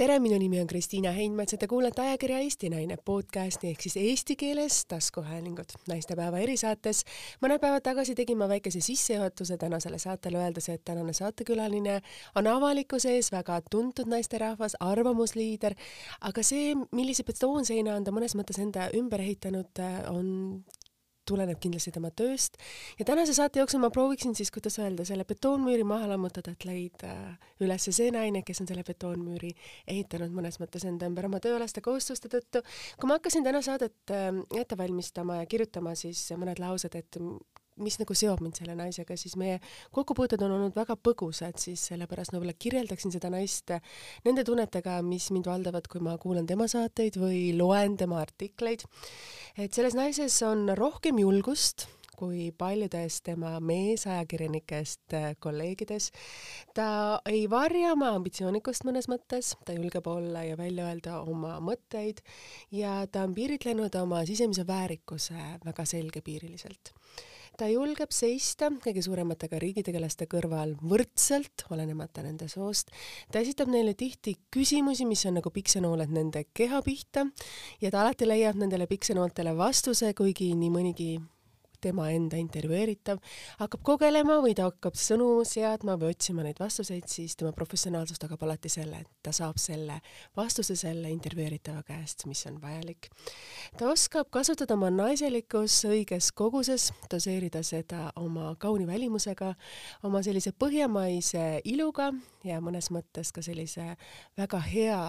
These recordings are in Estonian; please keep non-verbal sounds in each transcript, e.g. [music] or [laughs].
tere, minu nimi on Kristiina Heinmets ja te kuulate ajakirja Eesti Naine podcasti ehk siis eesti keeles taskuhäälingut naistepäeva erisaates. mõned päevad tagasi tegin ma väikese sissejuhatuse tänasele saatele, öeldes, et tänane saatekülaline on avalikkuse ees väga tuntud naisterahvas, arvamusliider, aga see, millise betoonseina on ta mõnes mõttes enda ümber ehitanud, on tuleneb kindlasti tema tööst ja tänase saate jooksul ma prooviksin siis, kuidas öelda, selle betoonmüüri maha lammutada, et leida üles see naine, kes on selle betoonmüüri ehitanud mõnes mõttes enda ümber oma tööalaste kohustuste tõttu. kui ma hakkasin täna saadet äh, ette valmistama ja kirjutama siis mõned laused, et mis nagu seob mind selle naisega, siis meie kokkupuuted on olnud väga põgusad, siis sellepärast ma võib-olla kirjeldaksin seda naist nende tunnetega, mis mind valdavad, kui ma kuulan tema saateid või loen tema artikleid. et selles naises on rohkem julgust kui paljudes tema meesajakirjanikest kolleegides. ta ei varja oma ambitsioonikust mõnes mõttes, ta julgeb olla ja välja öelda oma mõtteid ja ta on piiritlenud oma sisemise väärikuse väga selgepiiriliselt ta julgeb seista kõige suurematega riigitegelaste kõrval võrdselt, olenemata nende soost. ta esitab neile tihti küsimusi, mis on nagu piksenooled nende keha pihta ja ta alati leiab nendele piksenooltele vastuse, kuigi nii mõnigi tema enda intervjueeritav hakkab kogelema või ta hakkab sõnu seadma või otsima neid vastuseid, siis tema professionaalsus tagab alati selle, et ta saab selle vastuse selle intervjueeritava käest, mis on vajalik. ta oskab kasutada oma naiselikkus õiges koguses, doseerida seda oma kauni välimusega, oma sellise põhjamaise iluga ja mõnes mõttes ka sellise väga hea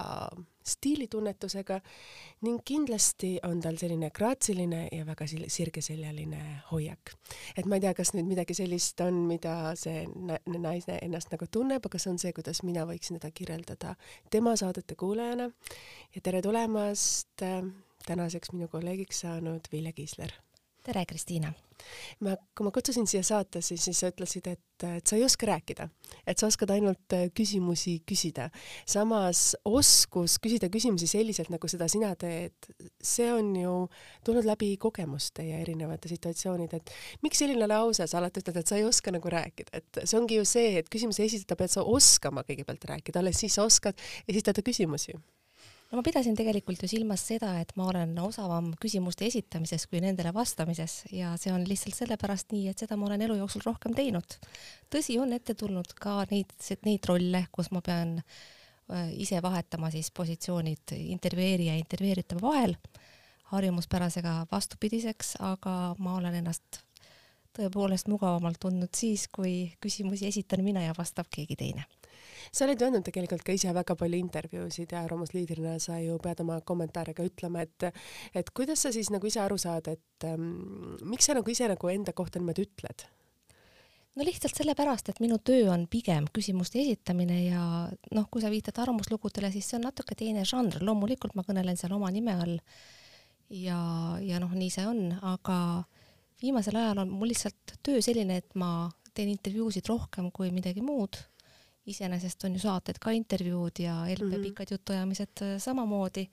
stiilitunnetusega ning kindlasti on tal selline graatsiline ja väga sirgeseljaline hoiak. et ma ei tea, kas nüüd midagi sellist on, mida see naine ennast nagu tunneb, aga see on see, kuidas mina võiksin teda kirjeldada tema saadete kuulajana ja tere tulemast äh, tänaseks minu kolleegiks saanud Vilja Kiisler. Tere, Kristiina. Ma, kui ma kutsusin siia saatesse, siis sa ütlesid, et, et sa ei oska rääkida, et sa oskad ainult äh, küsimusi küsida. samas oskus küsida küsimusi selliselt, nagu seda sina teed, see on ju tulnud läbi kogemuste ja erinevate situatsioonide, et miks selline lause, sa alati ütled, et sa ei oska nagu rääkida, et see ongi ju see, et küsimuse esitada pead sa oskama kõigepealt rääkida, alles siis sa oskad esitada küsimusi no ma pidasin tegelikult ju silmas seda, et ma olen osavam küsimuste esitamises kui nendele vastamises ja see on lihtsalt sellepärast nii, et seda ma olen elu jooksul rohkem teinud. tõsi, on ette tulnud ka neid, neid rolle, kus ma pean äh, ise vahetama siis positsioonid intervjueerija ja intervjueeritava vahel harjumuspärasega vastupidiseks, aga ma olen ennast tõepoolest mugavamalt tundnud siis, kui küsimusi esitan mina ja vastab keegi teine sa oled ju andnud tegelikult ka ise väga palju intervjuusid ja arvamusliidrina sa ju pead oma kommentaare ka ütlema, et et kuidas sa siis nagu ise aru saad, et ähm, miks sa nagu ise nagu enda kohta niimoodi ütled? no lihtsalt sellepärast, et minu töö on pigem küsimuste esitamine ja noh, kui sa viitad arvamuslugudele, siis see on natuke teine žanr, loomulikult ma kõnelen seal oma nime all ja, ja noh, nii see on, aga viimasel ajal on mul lihtsalt töö selline, et ma teen intervjuusid rohkem kui midagi muud iseenesest on ju saated ka intervjuud ja LP mm -hmm. pikad jutuajamised äh, samamoodi.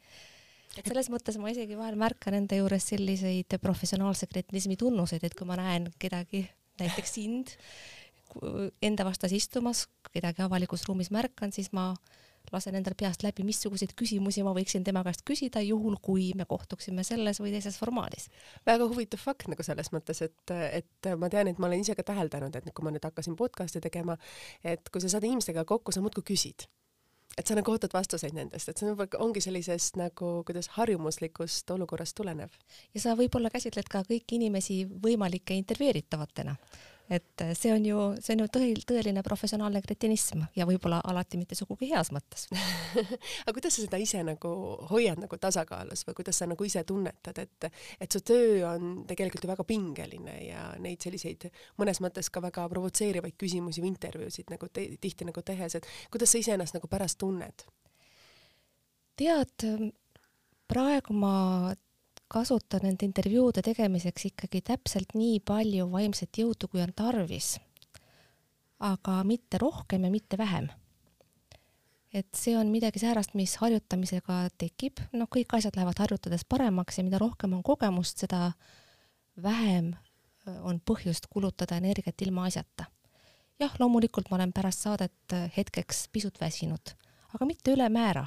et selles mõttes ma isegi vahel märkan enda juures selliseid professionaalse kreatinismi tunnuseid, et kui ma näen kedagi, näiteks sind, enda vastas istumas, kedagi avalikus ruumis märkan, siis ma lasen endal peast läbi, missuguseid küsimusi ma võiksin tema käest küsida, juhul kui me kohtuksime selles või teises formaadis. väga huvitav fakt nagu selles mõttes, et, et ma tean, et ma olen ise ka täheldanud, et kui ma nüüd hakkasin podcast'i tegema, et kui sa saad inimestega kokku, sa muudkui küsid et sa nagu ootad vastuseid nendest, et see ongi sellisest nagu, kuidas harjumuslikust olukorrast tulenev. ja sa võib-olla käsitled ka kõiki inimesi võimalike intervjueeritavatena et see on ju, see on ju tõe, tõeline professionaalne kretinism ja võib-olla alati mitte sugugi heas mõttes [laughs] aga kuidas sa seda ise nagu hoiad nagu tasakaalus või kuidas sa nagu ise tunnetad, et, et su töö on tegelikult ju väga pingeline ja neid selliseid mõnes mõttes ka väga provotseerivaid küsimusi või intervjuusid nagu te, tihti nagu tehes, et kuidas sa iseennast nagu pärast tunned? tead, praegu ma kasutan nende intervjuude tegemiseks ikkagi täpselt nii palju vaimset jõudu, kui on tarvis. aga mitte rohkem ja mitte vähem. et see on midagi säärast, mis harjutamisega tekib, noh, kõik asjad lähevad harjutades paremaks ja mida rohkem on kogemust, seda vähem on põhjust kulutada energiat ilma asjata. jah, loomulikult ma olen pärast saadet hetkeks pisut väsinud, aga mitte ülemäära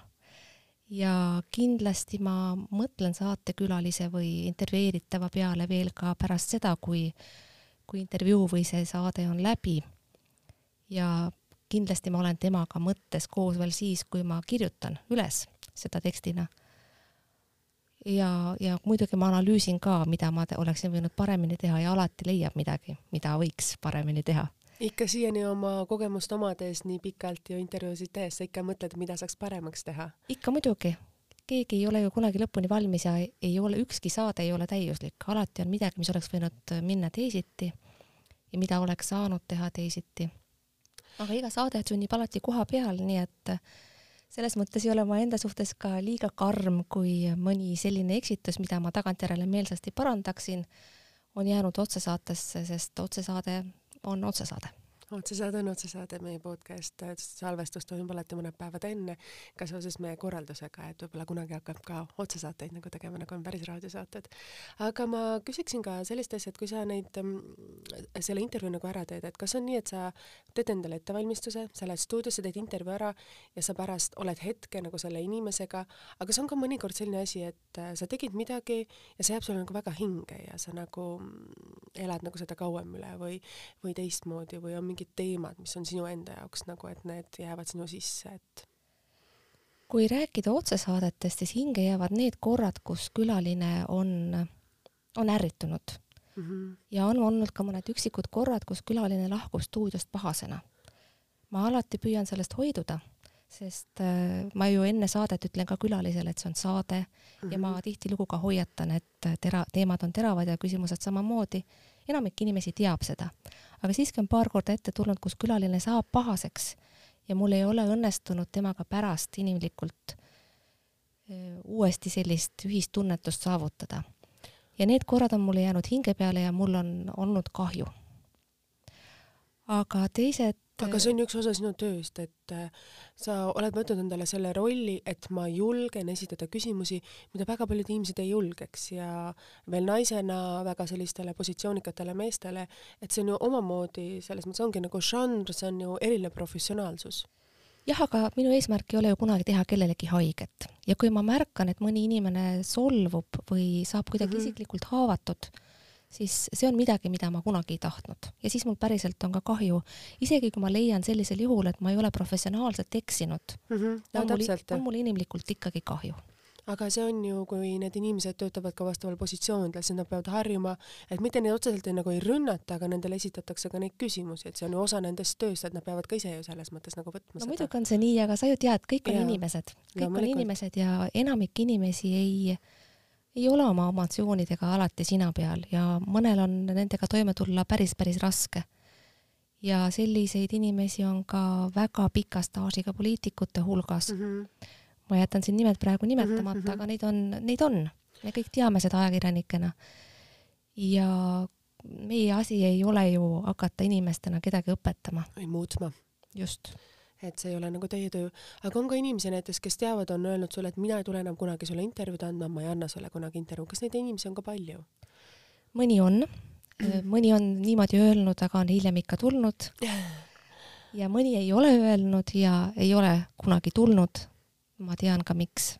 ja kindlasti ma mõtlen saatekülalise või intervjueeritava peale veel ka pärast seda, kui, kui intervjuu või see saade on läbi. ja kindlasti ma olen temaga mõttes koos veel siis, kui ma kirjutan üles seda tekstina ja, ja muidugi ma analüüsin ka, mida ma oleksin võinud paremini teha ja alati leiab midagi, mida võiks paremini teha. Ikka siiani oma kogemust omades nii pikalt ju intervjuusid tehes, sa ikka mõtled, mida saaks paremaks teha? ikka muidugi. keegi ei ole ju kunagi lõpuni valmis ja ei ole, ükski saade ei ole täiuslik, alati on midagi, mis oleks võinud minna teisiti ja mida oleks saanud teha teisiti. aga iga saade sünnib alati koha peal, nii et selles mõttes ei ole ma enda suhtes ka liiga karm, kui mõni selline eksitus, mida ma tagantjärele meelsasti parandaksin, on jäänud otsesaatesse, sest otsesaade on otsesaade otsesaade on otsesaade, meie podcast salvestus toimub alati mõned päevad enne, ka seoses meie korraldusega, et võib-olla kunagi hakkab ka otsesaateid nagu tegema, nagu on päris raadiosaated. aga ma küsiksin ka sellist asja, et kui sa neid, mm, selle intervjuu nagu ära teed, et kas on nii, et sa teed endale ettevalmistuse, sa lähed stuudiosse, teed intervjuu ära ja sa pärast oled hetke nagu selle inimesega, aga see on ka mõnikord selline asi, et äh, sa tegid midagi ja see jääb sulle nagu väga hinge ja sa nagu mm, elad nagu seda kauem üle või, või teistmoodi või on mingi mingid teemad, mis on sinu enda jaoks nagu, et need jäävad sinu sisse, et? kui rääkida otsesaadetest, siis hinge jäävad need korrad, kus külaline on, on ärritunud mm. -hmm. ja on olnud ka mõned üksikud korrad, kus külaline lahkub stuudiost pahasena. ma alati püüan sellest hoiduda, sest äh, ma ju enne saadet ütlen ka külalisele, et see on saade mm -hmm. ja ma mhm. tihtilugu ka hoiatan, et tera-, teemad on teravad ja küsimused samamoodi. Enamik inimesi teab seda aga siiski on paar korda ette tulnud, kus külaline saab pahaseks ja mul ei ole õnnestunud temaga pärast inimlikult uuesti sellist ühist tunnetust saavutada. ja need korrad on mulle jäänud hinge peale ja mul on olnud kahju. aga teised aga see on üks osa sinu tööst, et äh, sa oled võtnud endale selle rolli, et ma julgen esitada küsimusi, mida väga paljud inimesed ei julgeks. Ja veel naisena väga sellistele positsioonikatele meestele, et see on ju omamoodi, selles mõttes ongi nagu žanr, see on ju eriline professionaalsus. Jah, aga minu eesmärk ei ole ju kunagi teha kellelegi haiget. Ja kui ma märkan, et mõni inimene solvub või saab kuidagi mm -hmm. isiklikult haavatud, siis see on midagi, mida ma kunagi ei tahtnud ja siis mul päriselt on ka kahju, isegi kui ma leian sellisel juhul, et ma ei ole professionaalselt eksinud mm, -hmm. no, on, mul, on mul inimlikult ikkagi kahju aga see on ju, kui need inimesed töötavad ka vastaval positsioonidel, siis nad peavad harjuma, et mitte neid otseselt ei, nagu ei rünnata, aga nendele esitatakse ka neid küsimusi, et see on ju osa nendest tööst, et nad peavad ka ise ju selles mõttes nagu võtma no seda. muidugi on see nii, aga sa ju tead, kõik on ja. inimesed, kõik no, on inimesed ja enamik inimesi ei ei ole oma emotsioonidega alati sina peal ja mõnel on nendega toime tulla päris, päris raske. ja selliseid inimesi on ka väga pika staažiga poliitikute hulgas mm. -hmm. ma jätan siin nimed praegu nimetamata mm, -hmm. aga neid on, neid on, me kõik teame seda ajakirjanikena. ja meie asi ei ole ju hakata inimestena kedagi õpetama. või muutma. just et see ei ole nagu teie töö, aga on ka inimesi näiteks, kes teavad, on öelnud sulle, et mina ei tule enam kunagi sulle intervjuud andma, ma ei anna sulle kunagi intervjuu, kas neid inimesi on ka palju? mõni on, mõni on niimoodi öelnud, aga on hiljem ikka tulnud. [laughs] ja mõni ei ole öelnud ja ei ole kunagi tulnud. ma tean ka, miks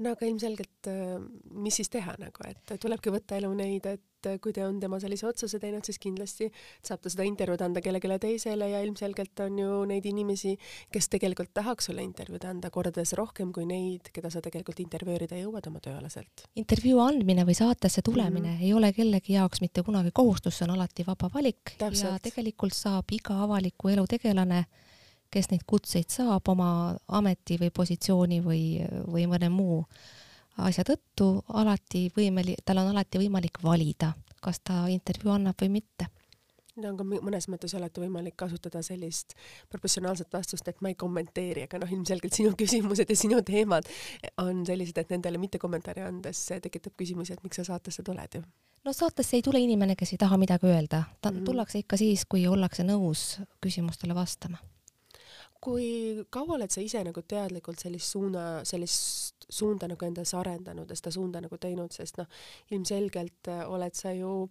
no aga ilmselgelt, äh, mis siis teha nagu, et tulebki võtta elu neid, et äh, kui ta on tema sellise otsuse teinud, siis kindlasti saab ta seda intervjuud anda kellelegi teisele ja ilmselgelt on ju neid inimesi, kes tegelikult tahaks sulle intervjuud anda kordades rohkem kui neid, keda sa tegelikult intervjueerida jõuad oma tööalaselt. intervjuu andmine või saatesse tulemine mm -hmm. ei ole kellegi jaoks mitte kunagi kohustus, see on alati vaba valik Täpselt. ja tegelikult saab iga avaliku elu tegelane kes neid kutseid saab oma ameti või positsiooni või, või mõne muu asja tõttu alati võimeli-, tal on alati võimalik valida, kas ta intervjuu annab või mitte no aga mõnes mõttes alati võimalik kasutada sellist professionaalset vastust, et ma ei kommenteeri, aga noh, ilmselgelt sinu küsimused ja sinu teemad on sellised, et nendele mitte kommentaari andes tekitab küsimusi, et miks sa saatesse tuled ju. no saatesse ei tule inimene, kes ei taha midagi öelda, ta mm -hmm. tullakse ikka siis, kui ollakse nõus küsimustele vastama kui kaua oled sa ise nagu teadlikult sellist suuna, sellist suunda nagu endas arendanud ja seda suunda nagu teinud, sest noh, ilmselgelt äh, oled sa ju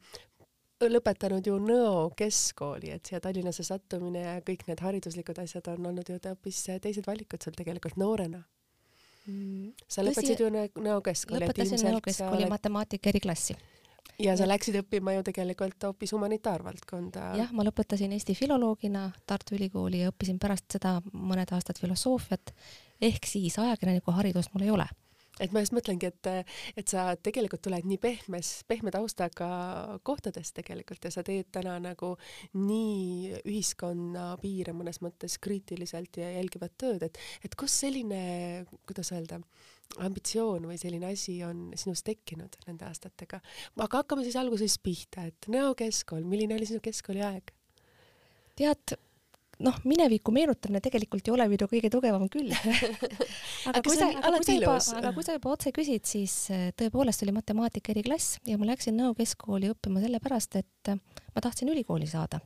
lõpetanud ju Nõo keskkooli, et siia Tallinnasse sattumine ja kõik need hariduslikud asjad on olnud ju hoopis teised valikud sul tegelikult noorena mm.? sa lõpetasid ju Nõo keskkooli. lõpetasin Nõo keskkooli oled... matemaatika eriklassi. Ja sa läksid õppima ju tegelikult hoopis humanitaarvaldkonda. jah, ma lõpetasin Eesti filoloogina Tartu Ülikooli ja õppisin pärast seda mõned aastad filosoofiat, ehk siis ajakirjaniku haridust mul ei ole et ma just mõtlengi, et, et sa tegelikult tuled nii pehmes, pehme taustaga kohtadest tegelikult ja sa teed täna nagu nii ühiskonna piire mõnes mõttes kriitiliselt ja jälgivat tööd, et, et kust selline, kuidas öelda, ambitsioon või selline asi on sinus tekkinud nende aastatega. aga hakkame siis alguses pihta, et Nõo keskkool, milline oli sinu keskkooliaeg? tead noh, mineviku meenutamine tegelikult ei ole minu kõige tugevam külg [laughs] aga kui sa, aga kui sa juba, aga kui sa juba otse küsid, siis äh, tõepoolest oli matemaatika eriklass ja ma läksin Nõo keskkooli õppima sellepärast, et äh, ma tahtsin ülikooli saada,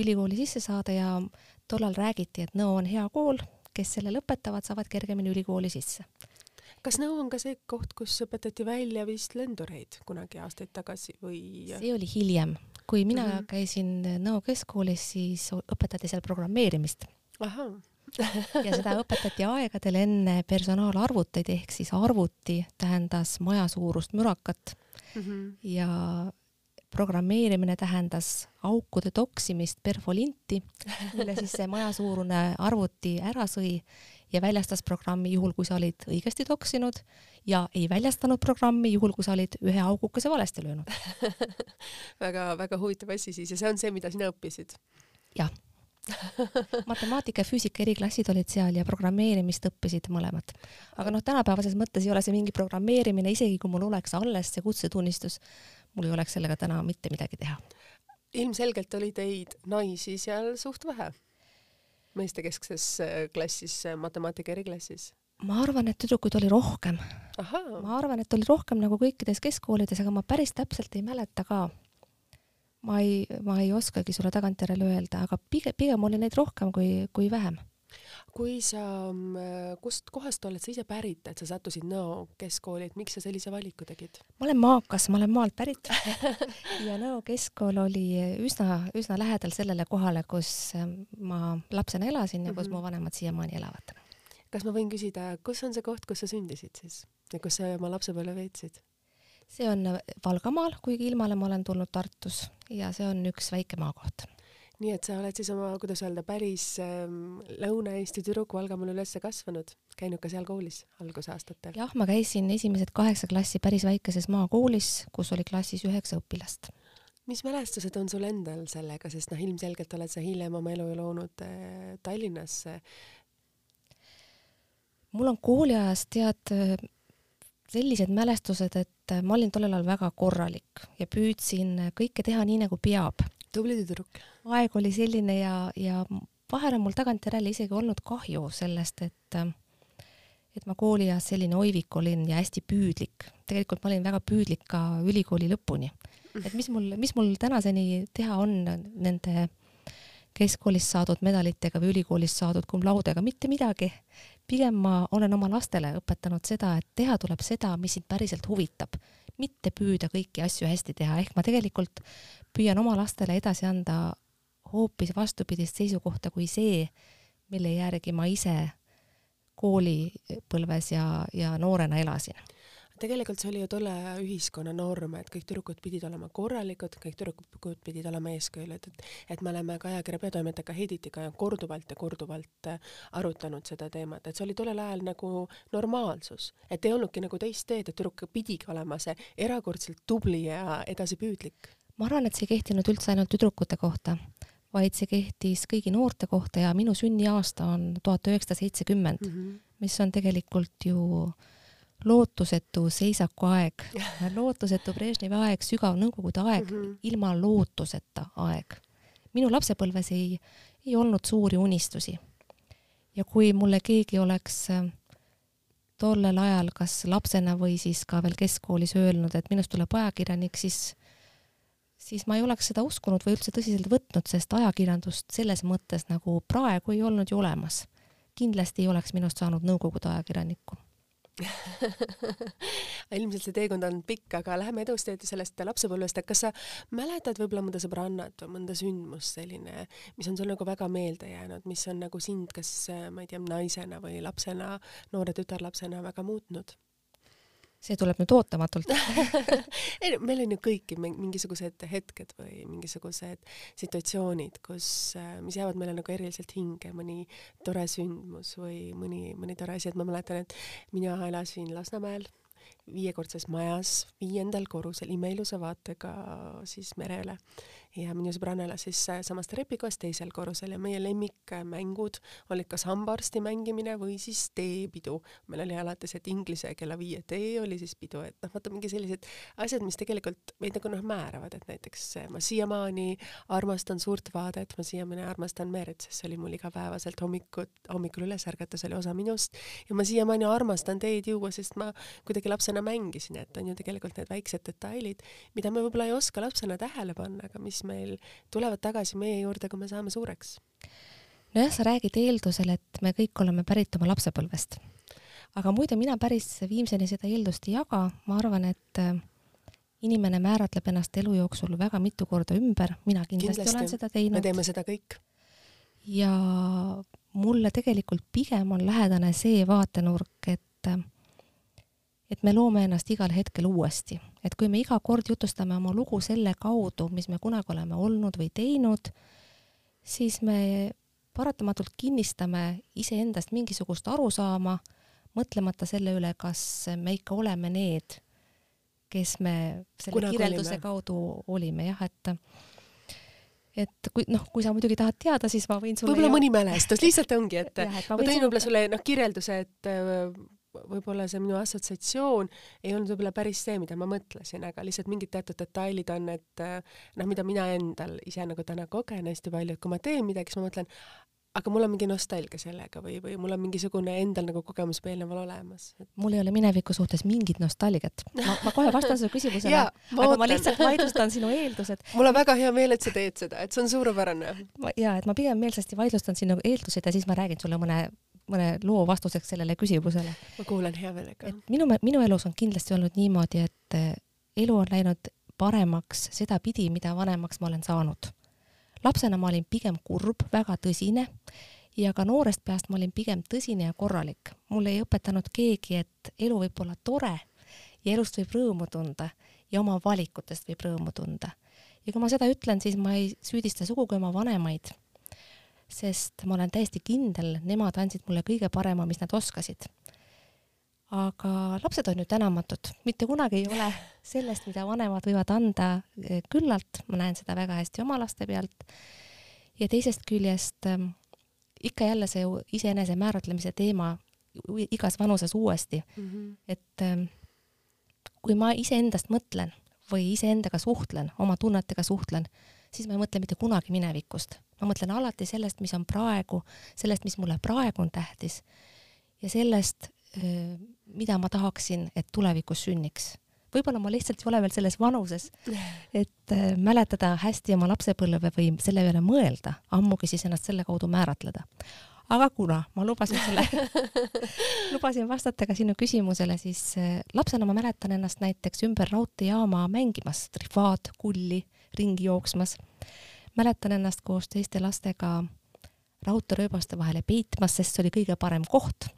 ülikooli sisse saada ja tollal räägiti, et Nõo on hea kool, kes selle lõpetavad, saavad kergemini ülikooli sisse kas Nõo on ka see koht, kus õpetati välja vist lendureid kunagi aastaid tagasi või? see oli hiljem, kui mina mm -hmm. käisin Nõo keskkoolis, siis õpetati seal programmeerimist. ja seda õpetati aegadel enne personaalarvuteid ehk siis arvuti tähendas majasuurust mürakat mm -hmm. ja programmeerimine tähendas aukude toksimist perfolinti, mille siis see majasuurune arvuti ära sõi ja väljastas programmi juhul, kui sa olid õigesti toksinud ja ei väljastanud programmi juhul, kui sa olid ühe augukese valesti löönud [laughs] väga-väga huvitav asi siis ja see on see, mida sina õppisid? jah [laughs] matemaatika ja füüsika eriklassid olid seal ja programmeerimist õppisid mõlemad. aga noh, tänapäevases mõttes ei ole see mingi programmeerimine, isegi kui mul oleks alles see kutsetunnistus, mul ei oleks sellega täna mitte midagi teha. ilmselgelt oli teid naisi seal suht vähe meestekeskses äh, klassis, äh, matemaatika eriklassis ma arvan, et tüdrukuid oli rohkem. ma arvan, et oli rohkem nagu kõikides keskkoolides, aga ma päris täpselt ei mäleta ka. ma ei, ma ei oskagi sulle tagantjärele öelda, aga pigem, pigem oli neid rohkem kui, kui vähem. Kui sa, mm, kust kohast oled sa ise pärit, et sa sattusid Nõo keskkooli, et miks sa sellise valiku tegid? ma olen maakas, ma olen maalt pärit [laughs] ja Nõo keskkool oli üsna, üsna lähedal sellele kohale, kus ma lapsena elasin ja kus mm -hmm. mu vanemad siiamaani elavad kas ma võin küsida, kus on see koht, kus sa sündisid siis ja kus sa oma lapsepõlve veetsid? see on Valgamaal, kuigi ilmale ma olen tulnud Tartus ja see on üks väike maakoht. Nii et sa oled siis oma, kuidas öelda, päris ähm, Lõuna-Eesti tüdruk Valgamaal üles kasvanud, käinud ka seal koolis algusaastatel? jah, ma käisin esimesed kaheksa klassi päris väikeses maakoolis, kus oli klassis üheksa õpilast mis mälestused on sul endal sellega, sest noh, ilmselgelt oled sa hiljem oma elu loonud äh, Tallinnas mul on kooliajast tead sellised mälestused, et ma olin tollel ajal väga korralik ja püüdsin kõike teha nii, nagu peab. tubli tüdruk. Aeg oli selline ja, ja vahel on mul tagantjärele isegi olnud kahju sellest, et et ma koolieas selline oivik olin ja hästi püüdlik. tegelikult ma olin väga püüdlik ka ülikooli lõpuni. et mis mul, mis mul tänaseni teha on nende keskkoolist saadud medalitega või ülikoolist saadud cum laudega, mitte midagi pigem ma olen oma lastele õpetanud seda, et teha tuleb seda, mis sind päriselt huvitab, mitte püüda kõiki asju hästi teha, ehk ma tegelikult püüan oma lastele edasi anda hoopis vastupidist seisukohta kui see, mille järgi ma ise koolipõlves ja, ja noorena elasin. Tegelikult see oli ju tolle ühiskonna norm, et kõik tüdrukud pidid olema korralikud, kõik tüdrukud pidid olema eeskujud, et et me oleme ka ajakirja peatoimetaja Heiditiga korduvalt ja korduvalt äh, arutanud seda teemat, et see oli tollel ajal nagu normaalsus, et ei olnudki nagu teist teed, et tüdruk pidigi olema see erakordselt tubli ja edasipüüdlik. ma arvan, et see ei kehtinud üldse ainult tüdrukute kohta, vaid see kehtis kõigi noorte kohta ja minu sünniaasta on tuhat üheksasada seitsekümmend, mhm. mis on tegelikult ju lootusetu seisakuaeg, [laughs] lootusetu Brežnevi aeg, sügav Nõukogude aeg mm, -hmm. ilma lootuseta aeg. minu lapsepõlves ei, ei olnud suuri unistusi. ja kui mulle keegi oleks äh, tollel ajal kas lapsena või siis ka veel keskkoolis öelnud, et minust tuleb ajakirjanik, siis siis ma ei oleks seda uskunud või üldse tõsiselt võtnud, sest ajakirjandust selles mõttes nagu praegu ei olnud ju olemas. kindlasti ei oleks minust saanud Nõukogude ajakirjanikku [laughs] ilmselt see teekond on pikk, aga läheme edasi sellest lapsepõlvest, et kas sa mäletad võib-olla mõnda sõbrannat või mõnda sündmust selline, mis on sul nagu väga meelde jäänud, mis on nagu sind, kas ma ei tea, naisena või lapsena, noore tütarlapsena väga muutnud? See tuleb nüüd ootamatult. [laughs] Ei, meil on ju kõiki mingisugused hetked või mingisugused situatsioonid, kus, äh, mis jäävad meile nagu eriliselt hinge, mõni tore sündmus või mõni, mõni tore asi, et ma mäletan, et mina elasin Lasnamäel viiekordses majas viiendal korrusel imeilusa vaatega siis merele ja minu sõbranna elas siis samas trepikojas teisel korrusel ja meie lemmikmängud olid kas hambaarsti mängimine või siis teepidu. meil oli alati see, et inglise kella viie tee oli siis pidu, et noh, vaata mingi sellised asjad, mis tegelikult meid nagu noh, määravad, et näiteks ma siiamaani armastan suurt vaadet, ma siiamaani armastan merd, sest see oli mul igapäevaselt hommikut, hommikul üles ärgates oli osa minust ja ma siiamaani armastan teed juua, sest ma kuidagi lapsena mängisin, et on ju tegelikult need väiksed detailid, mida me võib-olla ei oska lapsena tähele panna, aga mis meil tulevad tagasi meie juurde, kui me saame suureks. nojah, sa räägid eeldusel, et me kõik oleme pärit oma lapsepõlvest. aga muide, mina päris viimseni seda eeldust ei jaga, ma arvan, et äh, inimene määratleb ennast elu jooksul väga mitu korda ümber, mina kindlasti, kindlasti olen seda teinud. me teeme seda kõik. ja mulle tegelikult pigem on lähedane see vaatenurk, et äh, et me loome ennast igal hetkel uuesti, et kui me iga kord jutustame oma lugu selle kaudu, mis me kunagi oleme olnud või teinud, siis me paratamatult kinnistame iseendast mingisugust arusaama, mõtlemata selle üle, kas me ikka oleme need, kes me selle kunagi kirjelduse olime. kaudu olime, jah, et et kui noh, kui sa muidugi tahad teada, siis ma võin sulle võib-olla mõni mälestus, lihtsalt ongi, et [laughs] ja, et ma, ma tõin võib-olla sulle noh, kirjelduse, et võib-olla see minu assotsiatsioon ei olnud võib-olla päris see, mida ma mõtlesin, aga lihtsalt mingid teatud detailid on, et noh, mida mina endal ise nagu täna kogen hästi palju, et kui ma teen midagi, siis ma mõtlen, aga mul on mingi nostalgia sellega või, või mul on mingisugune endal nagu kogemus eelneval olemas et.... mul ei ole mineviku suhtes mingit nostalgiat. ma, ma kohe vastan su küsimusele [laughs] aga ootan. ma lihtsalt vaidlustan sinu eeldused. mul on väga hea meel, et sa teed seda, et see on suurepärane. ja, et ma pigem meelsasti vaidlustan sinu eeldused ja siis ma räägin sulle mõne mõne loo vastuseks sellele küsimusele. ma kuulan hea meelega. et minu, minu elus on kindlasti olnud niimoodi, et eh, elu on läinud paremaks sedapidi, mida vanemaks ma olen saanud. lapsena ma olin pigem kurb, väga tõsine ja ka noorest peast ma olin pigem tõsine ja korralik. mulle ei õpetanud keegi, et elu võib olla tore ja elust võib rõõmu tunda ja oma valikutest võib rõõmu tunda. ja kui ma seda ütlen, siis ma ei süüdista sugugi oma vanemaid sest ma olen täiesti kindel, nemad andsid mulle kõige parema, mis nad oskasid. aga lapsed on ju tänamatud, mitte kunagi ei ole sellest, mida vanemad võivad anda eh, küllalt, ma näen seda väga hästi oma laste pealt. ja teisest küljest ähm, ikka jälle see iseenese määratlemise teema igas vanuses uuesti mm, -hmm. et ähm, kui ma iseendast mõtlen või iseendaga suhtlen, oma tunnetega suhtlen, siis ma ei mõtle mitte kunagi minevikust. ma mõtlen alati sellest, mis on praegu, sellest, mis mulle praegu on tähtis ja sellest, mida ma tahaksin, et tulevikus sünniks. võib-olla ma lihtsalt ei ole veel selles vanuses, et mäletada hästi oma lapsepõlve või selle üle mõelda, ammugi siis ennast selle kaudu määratleda aga kuna ma lubasin selle [laughs] lubasin vastata ka sinu küsimusele, siis lapsena ma mäletan ennast näiteks ümber raudteejaama mängimas trifaad, kulli, ringi jooksmas. mäletan ennast koos teiste lastega raudteerööbaste vahele peitmas, sest see oli kõige parem koht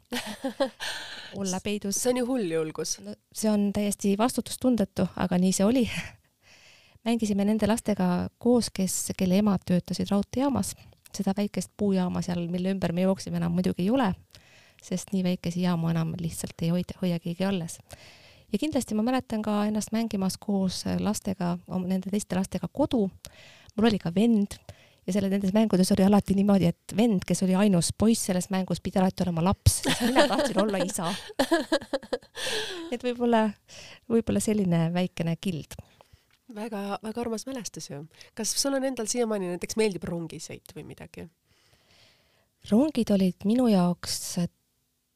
[laughs] olla peidus. see on ju hull julgus no,. see on täiesti vastutustundetu, aga nii see oli [laughs] mängisime nende lastega koos, kes, kelle emad töötasid raudteejaamas. seda väikest puujaama seal, mille ümber me jooksime, enam muidugi ei ole, sest nii väikesi jaamu enam lihtsalt ei hoida, hoia keegi alles ja kindlasti ma mäletan ka ennast mängimas koos lastega, nende teiste lastega kodu. mul oli ka vend ja selle nendes mängudes oli alati niimoodi, et vend, kes oli ainus poiss selles mängus, pidi alati olema laps, sest mina tahtsin olla isa. [laughs] et võib-olla, võib-olla selline väikene kild väga-väga armas mälestus ju. kas sul on endal siiamaani näiteks meeldib rongisõit või midagi? rongid olid minu jaoks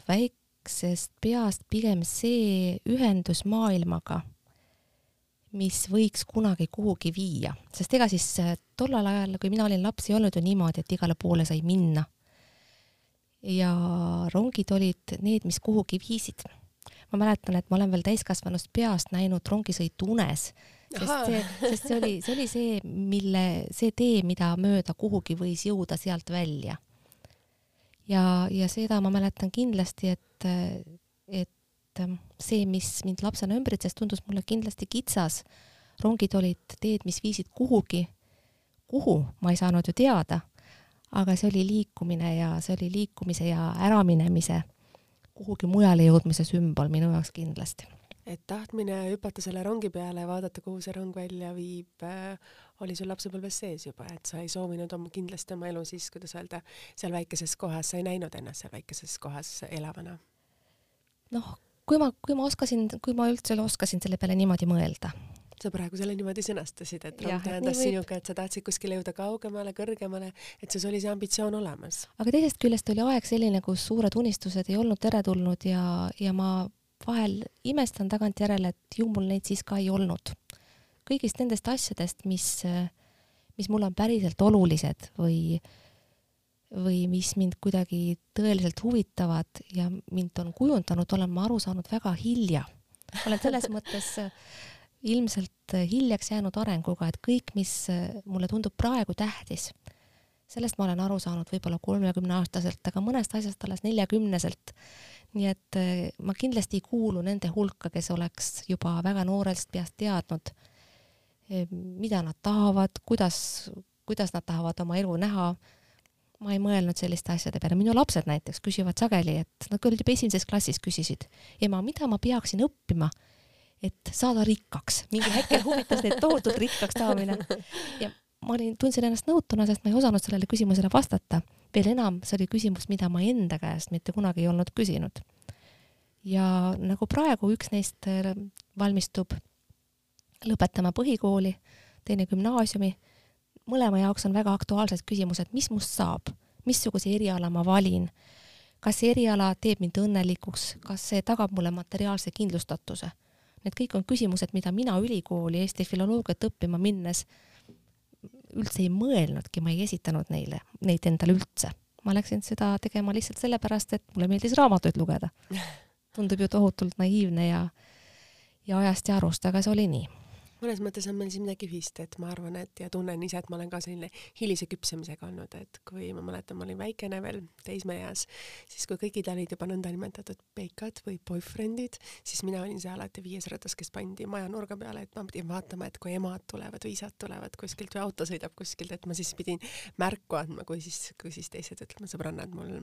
väik-, väiksest peast pigem see ühendus maailmaga, mis võiks kunagi kuhugi viia, sest ega siis äh, tollel ajal, kui mina olin laps, ei olnud ju niimoodi, et igale poole sai minna. ja rongid olid need, mis kuhugi viisid. ma mäletan, et ma olen veel täiskasvanust peast näinud rongisõitu unes, sest see, sest see oli, see oli see, mille, see tee, mida mööda kuhugi võis jõuda sealt välja. Ja, ja seda ma mäletan kindlasti, et, et see, mis mind lapsena ümbritses, tundus mulle kindlasti kitsas. rongid olid teed, mis viisid kuhugi, kuhu ma ei saanud ju teada, aga see oli liikumine ja see oli liikumise ja äraminemise kuhugi mujale jõudmise sümbol minu jaoks kindlasti. et tahtmine hüpata selle rongi peale ja vaadata, kuhu see rong välja viib äh,, oli sul lapsepõlves sees juba, et sa ei soovinud oma, kindlasti oma elu siis, kuidas öelda, seal väikeses kohas, sa ei näinud ennast seal väikeses kohas elavana? noh, kui ma, kui ma oskasin, kui ma üldse oskasin selle peale niimoodi mõelda sa praegu selle niimoodi sõnastasid, et rong tähendas sinuga, et sa tahtsid kuskile jõuda kaugemale, kõrgemale, et sul oli see ambitsioon olemas. aga teisest küljest oli aeg selline, kus suured unistused ei olnud teretulnud ja, ja ma vahel imestan tagantjärele, et ju mul neid siis ka ei olnud. Kõigist nendest asjadest, mis, mis mulle on päriselt olulised või või mis mind kuidagi tõeliselt huvitavad ja mind on kujundanud, olen ma aru saanud väga hilja. olen selles [laughs] mõttes ilmselt hiljaks jäänud arenguga, et kõik, mis mulle tundub praegu tähtis, sellest ma olen aru saanud võib-olla kolmekümne aastaselt, aga mõnest asjast alles neljakümneselt. nii et ma kindlasti ei kuulu nende hulka, kes oleks juba väga noorest peast teadnud, mida nad tahavad, kuidas, kuidas nad tahavad oma elu näha. ma ei mõelnud selliste asjade peale, minu lapsed näiteks küsivad sageli, et nad küll juba esimeses klassis küsisid, ema, mida ma peaksin õppima et saada rikkaks. mingi hetkel huvitas neid tohutult rikkaks saamine. ja ma olin, tundsin ennast nõutuna, sest ma ei osanud sellele küsimusele vastata. veel enam, see oli küsimus, mida ma enda käest mitte kunagi ei olnud küsinud. ja nagu praegu üks neist äh, valmistub lõpetama põhikooli, teine gümnaasiumi, mõlema jaoks on väga aktuaalsed küsimused, mis must saab, missuguse eriala ma valin, kas see eriala teeb mind õnnelikuks, kas see tagab mulle materiaalse kindlustatuse? Need kõik on küsimused, mida mina ülikooli Eesti filoloogiat õppima minnes üldse ei mõelnudki, ma ei esitanud neile, neid endale üldse. ma läksin seda tegema lihtsalt sellepärast, et mulle meeldis raamatuid lugeda. [laughs] tundub ju tohutult naiivne ja, ja ajast ja arust, aga see oli nii mõnes mõttes on meil siin midagi ühist, et ma arvan, et ja tunnen ise, et ma olen ka selline hilise küpsemisega olnud, et kui ma mäletan, ma olin väikene veel teismeeas, siis kui kõigil olid juba nõndanimetatud peikad või boyfriend'id, siis mina olin see alati viies ratas, kes pandi maja nurga peale, et ma pidin vaatama, et kui emad tulevad või isad tulevad kuskilt või auto sõidab kuskilt, et ma siis pidin märku andma, kui siis, kui siis teised ütleme, sõbrannad mul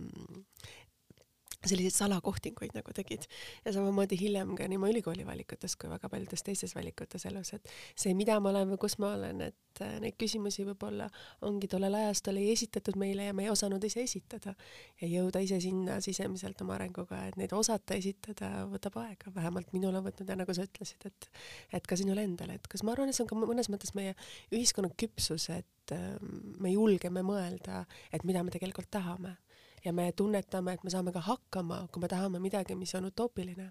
selliseid salakohtinguid nagu tegid. Ja samamoodi hiljem ka nii mu ülikooli valikutes kui väga paljudes teistes valikutes elus, et see, mida ma olen või kus ma olen, et äh, neid küsimusi võib-olla ongi tollel ajastul ei esitatud meile ja me ei osanud ise esitada. Ja jõuda ise sinna sisemiselt oma arenguga, et neid osata esitada võtab aega, vähemalt minul on võtnud ja nagu sa ütlesid, et et ka sinul endal, et kas ma arvan, et see on ka mõnes mõttes meie ühiskonna küpsus, et ähm, me julgeme mõelda, et mida me tegelikult tahame ja me tunnetame, et me saame ka hakkama, kui me tahame midagi, mis on utoopiline.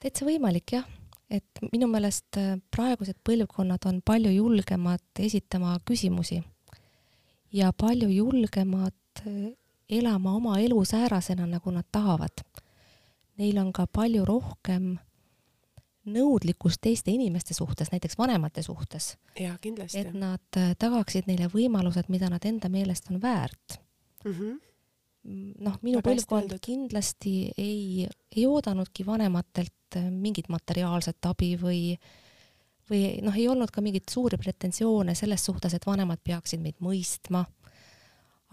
täitsa võimalik jah, et minu meelest äh, praegused põlvkonnad on palju julgemad esitama küsimusi ja palju julgemad äh, elama oma elu säärasena, nagu nad tahavad. Neil on ka palju rohkem nõudlikkust teiste inimeste suhtes, näiteks vanemate suhtes. jaa, kindlasti. et nad äh, tagaksid neile võimalused, mida nad enda meelest on väärt mm. -hmm noh, minu põlvkond kindlasti ei, ei oodanudki vanematelt mingit materiaalset abi või või noh, ei olnud ka mingeid suuri pretensioone selles suhtes, et vanemad peaksid meid mõistma.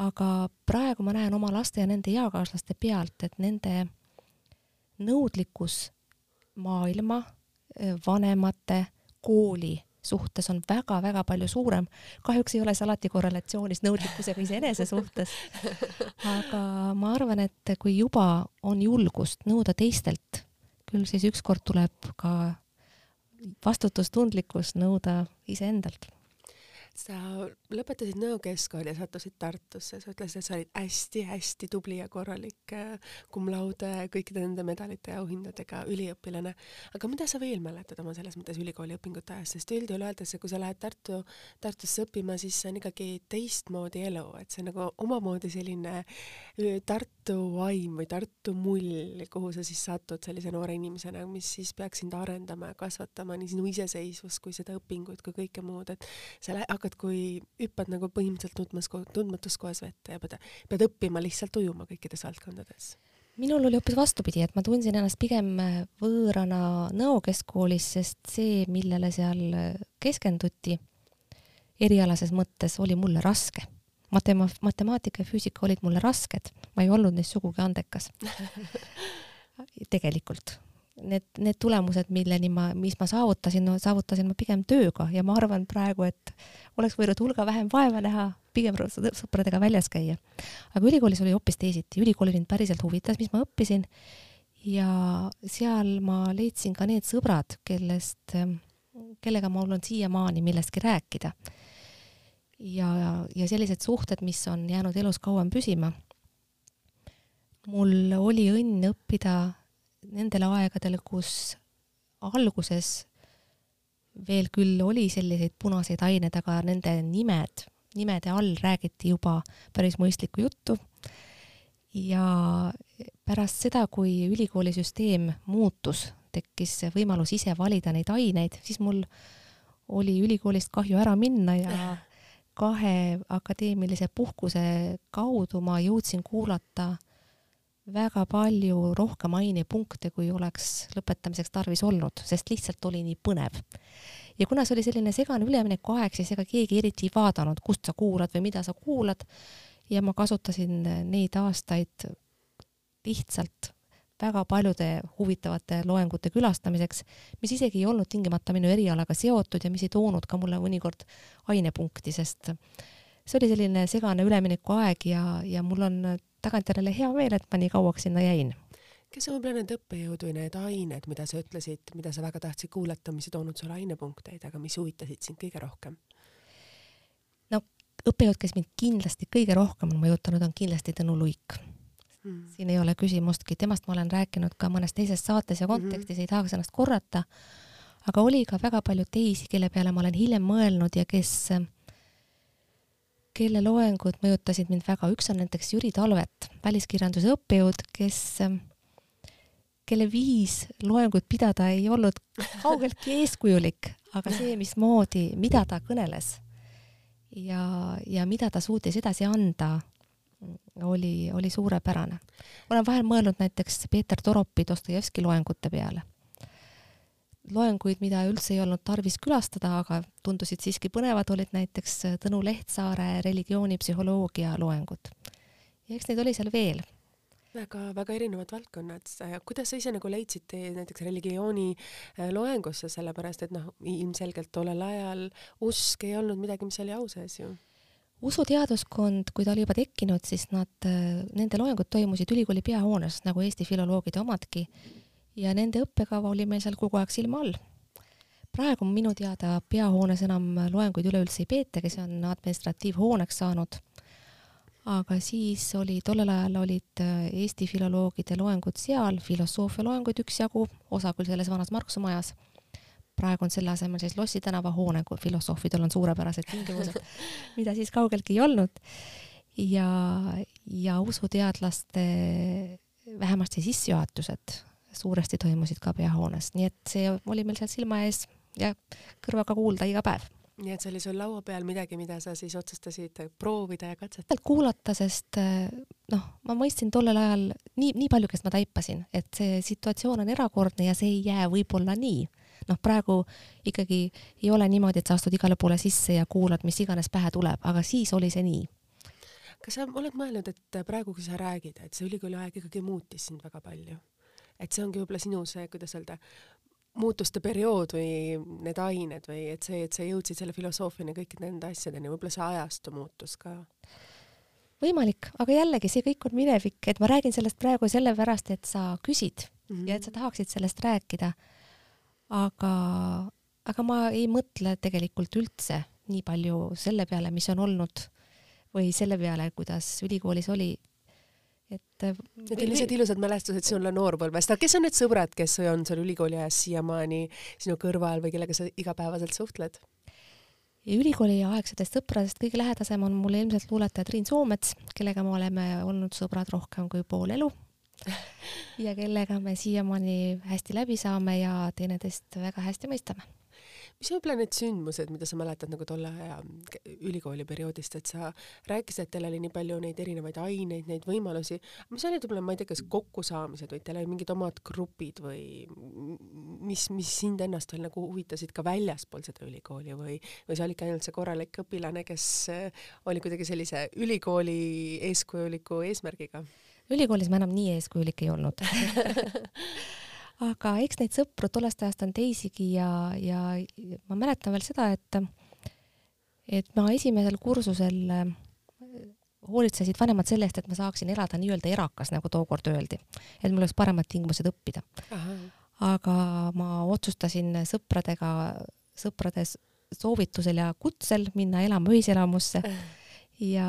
aga praegu ma näen oma laste ja nende eakaaslaste pealt, et nende nõudlikkus maailma, vanemate, kooli suhtes on väga-väga palju suurem. kahjuks ei ole see alati korrelatsioonis nõudlikkusega iseenese suhtes. aga ma arvan, et kui juba on julgust nõuda teistelt, küll siis ükskord tuleb ka vastutustundlikkus nõuda iseendalt sa lõpetasid Nõo keskkooli ja sattusid Tartusse, sa ütlesid, et sa olid hästi-hästi tubli ja korralik cum laude kõikide nende medalite ja auhindadega üliõpilane. aga mida sa veel mäletad oma selles mõttes ülikooli õpingute ajast, sest üldjuhul öeldakse, kui sa lähed Tartu, Tartusse õppima, siis see on ikkagi teistmoodi elu, et see on nagu omamoodi selline Tartu vaim või Tartu mull, kuhu sa siis satud sellise noore inimesena, mis siis peaks sind arendama ja kasvatama nii sinu iseseisvust kui seda õpingut kui kõike muud, et sa hakkad, kui hüppad nagu põhimõtteliselt tundmas, tundmatus kohas vette ja pead, pead õppima lihtsalt ujuma kõikides valdkondades. Minul oli hoopis vastupidi, et ma tundsin ennast pigem võõrana Nõo keskkoolis, sest see, millele seal keskenduti erialases mõttes, oli mulle raske. Matema-, matemaatika ja füüsika olid mulle rasked, ma ei olnud neist sugugi andekas. [laughs] Tegelikult need, need tulemused, milleni ma, mis ma saavutasin no,, saavutasin ma pigem tööga ja ma arvan praegu, et oleks võinud hulga vähem vaeva näha, pigem sõpradega väljas käia. aga ülikoolis oli hoopis teisiti, ülikool mind päriselt huvitas, mis ma õppisin ja seal ma leidsin ka need sõbrad, kellest, kellega mul on siiamaani millestki rääkida. ja, ja sellised suhted, mis on jäänud elus kauem püsima. mul oli õnn õppida nendel aegadel, kus alguses veel küll oli selliseid punaseid aineid, aga nende nimed, nimede all räägiti juba päris mõistlikku juttu. ja pärast seda, kui ülikoolisüsteem muutus, tekkis võimalus ise valida neid aineid, siis mul oli ülikoolist kahju ära minna ja [laughs] kahe akadeemilise puhkuse kaudu ma jõudsin kuulata äh, väga palju rohkem ainepunkte, kui oleks lõpetamiseks tarvis olnud, sest lihtsalt oli nii põnev. ja kuna see oli selline segane üleminekuaeg, siis ega keegi eriti ei vaadanud, kust sa kuulad või mida sa kuulad ja ma kasutasin neid aastaid lihtsalt väga paljude huvitavate loengute külastamiseks, mis isegi ei olnud tingimata minu erialaga seotud ja mis ei toonud ka mulle mõnikord ainepunkti, sest see oli selline segane üleminekuaeg ja, ja mul on tagantjärele hea meel, et ma nii kauaks sinna jäin. kes on võib-olla need õppejõud või need ained, mida sa ütlesid, mida sa väga tahtsid kuulata, mis ei toonud sulle ainepunkteid, aga mis huvitasid sind kõige rohkem? no õppejõud, kes mind kindlasti kõige rohkem on mõjutanud, on kindlasti Tõnu Luik hmm.. siin ei ole küsimustki, temast ma olen rääkinud ka mõnes teises saates ja kontekstis hmm. ei tahaks ennast korrata, aga oli ka väga palju teisi, kelle peale ma olen hiljem mõelnud ja kes äh, kelle loengud mõjutasid mind väga, üks on näiteks Jüri Talvet, väliskirjanduse õppejõud, kes, kelle viis loengut pidada ei olnud kaugeltki [laughs] eeskujulik, aga see, mismoodi, mida ta kõneles ja, ja mida ta suutis edasi anda, oli, oli suurepärane. olen vahel mõelnud näiteks Peeter Toropi Dostojevski loengute peale loenguid, mida üldse ei olnud tarvis külastada, aga tundusid siiski põnevad, olid näiteks Tõnu Lehtsaare religioonipsühholoogia loengud. ja eks neid oli seal veel väga-väga erinevad valdkonnad. kuidas sa ise nagu leidsid tee näiteks religiooni äh, loengusse, sellepärast et noh, ilmselgelt tollel ajal usk ei olnud midagi, mis oli au sees ju? usuteaduskond, kui ta oli juba tekkinud, siis nad, äh, nende loengud toimusid ülikooli peahoones, nagu Eesti filoloogide omadki ja nende õppekava oli meil seal kogu aeg silma all. praegu minu teada peahoones enam loenguid üleüldse ei peetagi, see on administratiivhooneks saanud. aga siis oli, tollel ajal olid äh, Eesti filoloogide loengud seal, filosoofia loenguid üksjagu, osa küll selles vanas Marksu majas. praegu on selle asemel siis Lossi tänava hoone, kui filosoofidel on suurepärased tingimused, [laughs] mida siis kaugeltki ei olnud. ja, ja usuteadlaste vähemasti sissejuhatused suuresti toimusid ka peahoones, nii et see oli meil seal silma ees ja kõrvaga kuulda iga päev. nii et see oli sul laua peal midagi, mida sa siis otsustasid proovida ja katsetada? kuulata, sest noh, ma mõistsin tollel ajal nii, nii palju, kes ma taipasin, et see situatsioon on erakordne ja see ei jää võib-olla nii. noh, praegu ikkagi ei ole niimoodi, et sa astud igale poole sisse ja kuulad, mis iganes pähe tuleb, aga siis oli see nii kas sa oled mõelnud, et praegu, kui sa räägid, et see ülikooli aeg ikkagi muutis sind väga palju? Et see ongi võib-olla sinu see, kuidas öelda, muutuste periood või need ained või et see, et sa jõudsid selle filosoofiani kõikide nende asjadeni, võib-olla see ajastu muutus ka? võimalik, aga jällegi, see kõik on minevik, et ma räägin sellest praegu sellepärast, et sa küsid mm -hmm. ja et sa tahaksid sellest rääkida. aga, aga ma ei mõtle tegelikult üldse nii palju selle peale, mis on olnud või selle peale, kuidas ülikoolis oli. Et äh, Need on lihtsalt ilusad mälestused sulle noorpõlvest, aga kes on need sõbrad, kes on seal ülikooli ajas siiamaani sinu kõrval või kellega sa igapäevaselt suhtled? ja ülikooliaegsetest sõpradest kõige lähedasem on mulle ilmselt luuletaja Triin Soomets, kellega me oleme olnud sõbrad rohkem kui pool elu [laughs] ja kellega me siiamaani hästi läbi saame ja teineteist väga hästi mõistame mis on võib-olla need sündmused, mida sa mäletad nagu tolle aja ülikooli perioodist, et sa rääkisid, et teil oli nii palju neid erinevaid aineid, neid võimalusi, mis olid võib-olla, ma ei tea, kas kokkusaamised või teil olid mingid omad grupid või mis, mis sind ennast veel nagu huvitasid ka väljaspool seda ülikooli või, või sa olidki ainult see korralik õpilane, kes äh, oli kuidagi sellise ülikooli eeskujuliku eesmärgiga? ülikoolis ma enam nii eeskujulik ei olnud [laughs] aga eks neid sõpru tollest ajast on teisigi ja, ja ma mäletan veel seda, et, et ma esimesel kursusel äh, hoolitsesid vanemad selle eest, et ma saaksin elada nii-öelda erakas, nagu tookord öeldi, et mul oleks paremad tingimused õppida. aga ma otsustasin sõpradega, sõprade soovitusel ja kutsel minna elama ühiselamusse. Ja,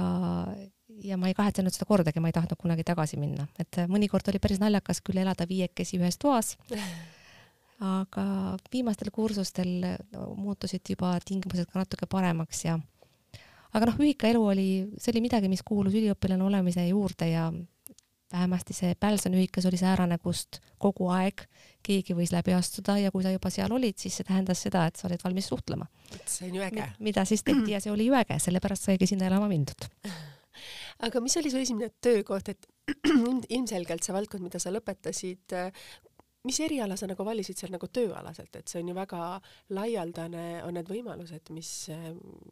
ja ma ei kahetsenud seda kordagi, ma ei tahtnud kunagi tagasi minna, et mõnikord oli päris naljakas küll elada viiekesi ühes toas, [laughs] aga viimastel kursustel muutusid juba tingimused ka natuke paremaks ja aga noh, ühikaelu oli, see oli midagi, mis kuulus üliõpilane olemise juurde ja vähemasti see Pälsoni ühikas oli säärane, kust kogu aeg keegi võis läbi astuda ja kui sa juba seal olid, siis see tähendas seda, et sa olid valmis suhtlema. see on ju äge. mida siis tehti ja see oli ju äge, sellepärast saigi sinna elama mindud [laughs] aga mis oli su esimene töökoht, et [clears throat] ilmselgelt see valdkond, mida sa lõpetasid, mis eriala sa nagu valisid seal nagu tööalaselt, et see on ju väga laialdane, on need võimalused, mis,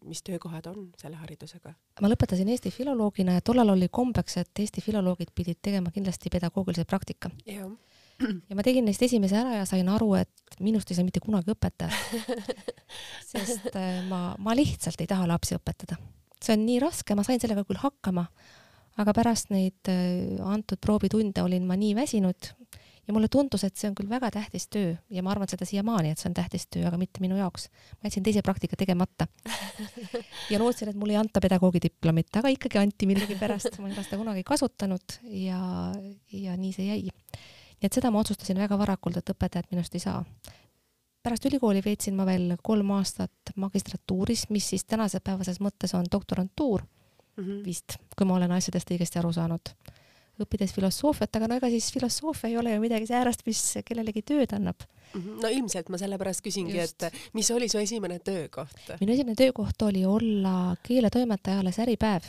mis töökohad on selle haridusega? ma lõpetasin Eesti filoloogina ja tollal oli kombeks, et Eesti filoloogid pidid tegema kindlasti pedagoogilise praktika. [clears throat] ja ma tegin neist esimese ära ja sain aru, et minust ei saa mitte kunagi õpetajat. [laughs] sest äh, ma, ma lihtsalt ei taha lapsi õpetada see on nii raske, ma sain sellega küll hakkama, aga pärast neid äh, antud proovitunde olin ma nii väsinud ja mulle tundus, et see on küll väga tähtis töö ja ma arvan seda siiamaani, et see on tähtis töö, aga mitte minu jaoks. ma jätsin teise praktika tegemata. [laughs] ja lootsin, et mulle ei anta pedagoogi diplomit, aga ikkagi anti millegipärast, ma ei ole seda kunagi kasutanud ja, ja nii see jäi. nii et seda ma otsustasin väga varakult, et õpetajat minust ei saa pärast ülikooli veetsin ma veel kolm aastat magistratuuris, mis siis tänase päevases mõttes on doktorantuur mm -hmm. vist, kui ma olen asjadest õigesti aru saanud. õppides filosoofiat, aga no ega siis filosoofia ei ole ju midagi säärast, mis kellelegi tööd annab mm. -hmm. no ilmselt ma sellepärast küsingi, et mis oli su esimene töökoht? minu esimene töökoht oli olla keeletoimetaja alles Äripäev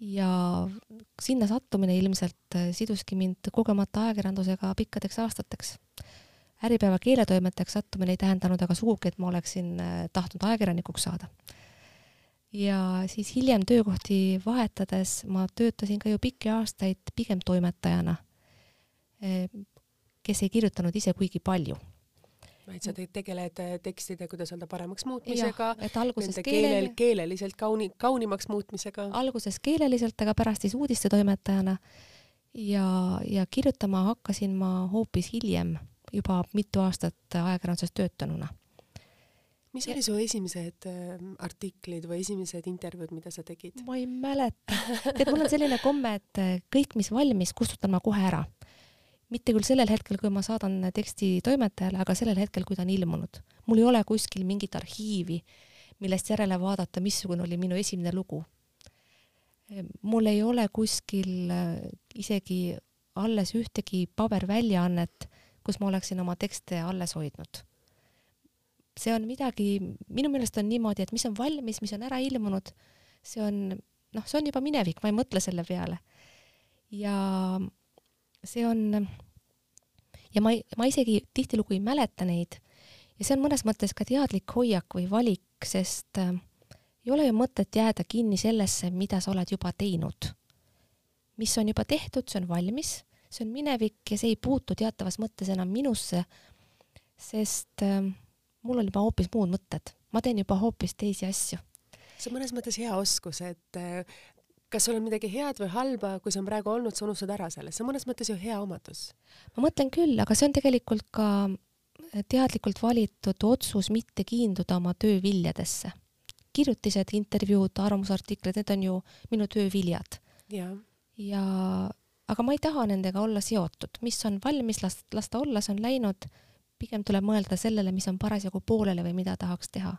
ja sinna sattumine ilmselt siduski mind kogemata ajakirjandusega pikkadeks aastateks Äripäeva keeletoimetajaks sattumine ei tähendanud aga sugugi, et ma oleksin äh, tahtnud ajakirjanikuks saada. ja siis hiljem töökohti vahetades ma töötasin ka ju pikki aastaid pigem toimetajana, äh, kes ei kirjutanud ise kuigi palju vaid sa tegeled äh, tekstide, kuidas öelda, paremaks muutmisega, nende keelel, keeleliselt kauni, kaunimaks muutmisega. alguses keeleliselt, aga pärast siis uudistetoimetajana ja, ja kirjutama hakkasin ma hoopis hiljem juba mitu aastat ajakirjanduses töötanuna. mis oli su esimesed äh, artiklid või esimesed intervjuud, mida sa tegid? ma ei mäleta. tead, mul on selline komme, et äh, kõik, mis valmis, kustutan ma kohe ära. mitte küll sellel hetkel, kui ma saadan teksti toimetajale, aga sellel hetkel, kui ta on ilmunud. mul ei ole kuskil mingit arhiivi, millest järele vaadata, missugune oli minu esimene lugu. mul ei ole kuskil äh, isegi alles ühtegi paberväljaannet kus ma oleksin oma tekste alles hoidnud. see on midagi, minu meelest on niimoodi, et mis on valmis, mis on ära ilmunud, see on, noh, see on juba minevik, ma ei mõtle selle peale. ja see on, ja ma ei, ma isegi tihtilugu ei mäleta neid ja see on mõnes mõttes ka teadlik hoiak või valik, sest äh, ei ole ju mõtet jääda kinni sellesse, mida sa oled juba teinud. mis on juba tehtud, see on valmis see on minevik ja see ei puutu teatavas mõttes enam minusse, sest äh, mul on juba hoopis muud mõtted, ma teen juba hoopis teisi asju. see on mõnes mõttes hea oskus, et äh, kas sul on midagi head või halba, kui see on praegu olnud, sa unustad ära selle, see on mõnes mõttes ju hea omadus. ma mõtlen küll, aga see on tegelikult ka teadlikult valitud otsus mitte kiinduda oma töö viljadesse. kirjutised, intervjuud, arvamusartiklid, need on ju minu töö viljad. ja, ja aga ma ei taha nendega olla seotud, mis on valmis, las, las ta olla, see on läinud, pigem tuleb mõelda sellele, mis on parasjagu pooleli või mida tahaks teha.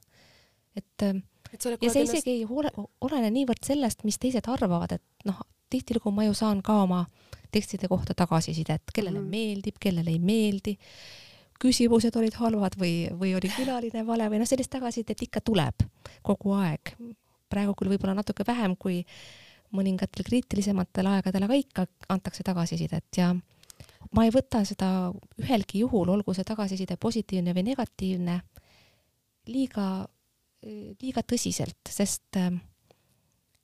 et et sa oled ja see ennast isegi ei ole, olene niivõrd sellest, mis teised arvavad, et noh, tihtilugu ma ju saan ka oma tekstide kohta tagasisidet, kellele mm meeldib, kellele ei meeldi, küsimused olid halvad või, või oli külaline vale või noh, sellist tagasisidet ikka tuleb kogu aeg. praegu küll võib-olla natuke vähem kui mõningatel kriitilisematel aegadel, aga ikka antakse tagasisidet ja ma ei võta seda ühelgi juhul, olgu see tagasiside positiivne või negatiivne, liiga, liiga tõsiselt, sest äh,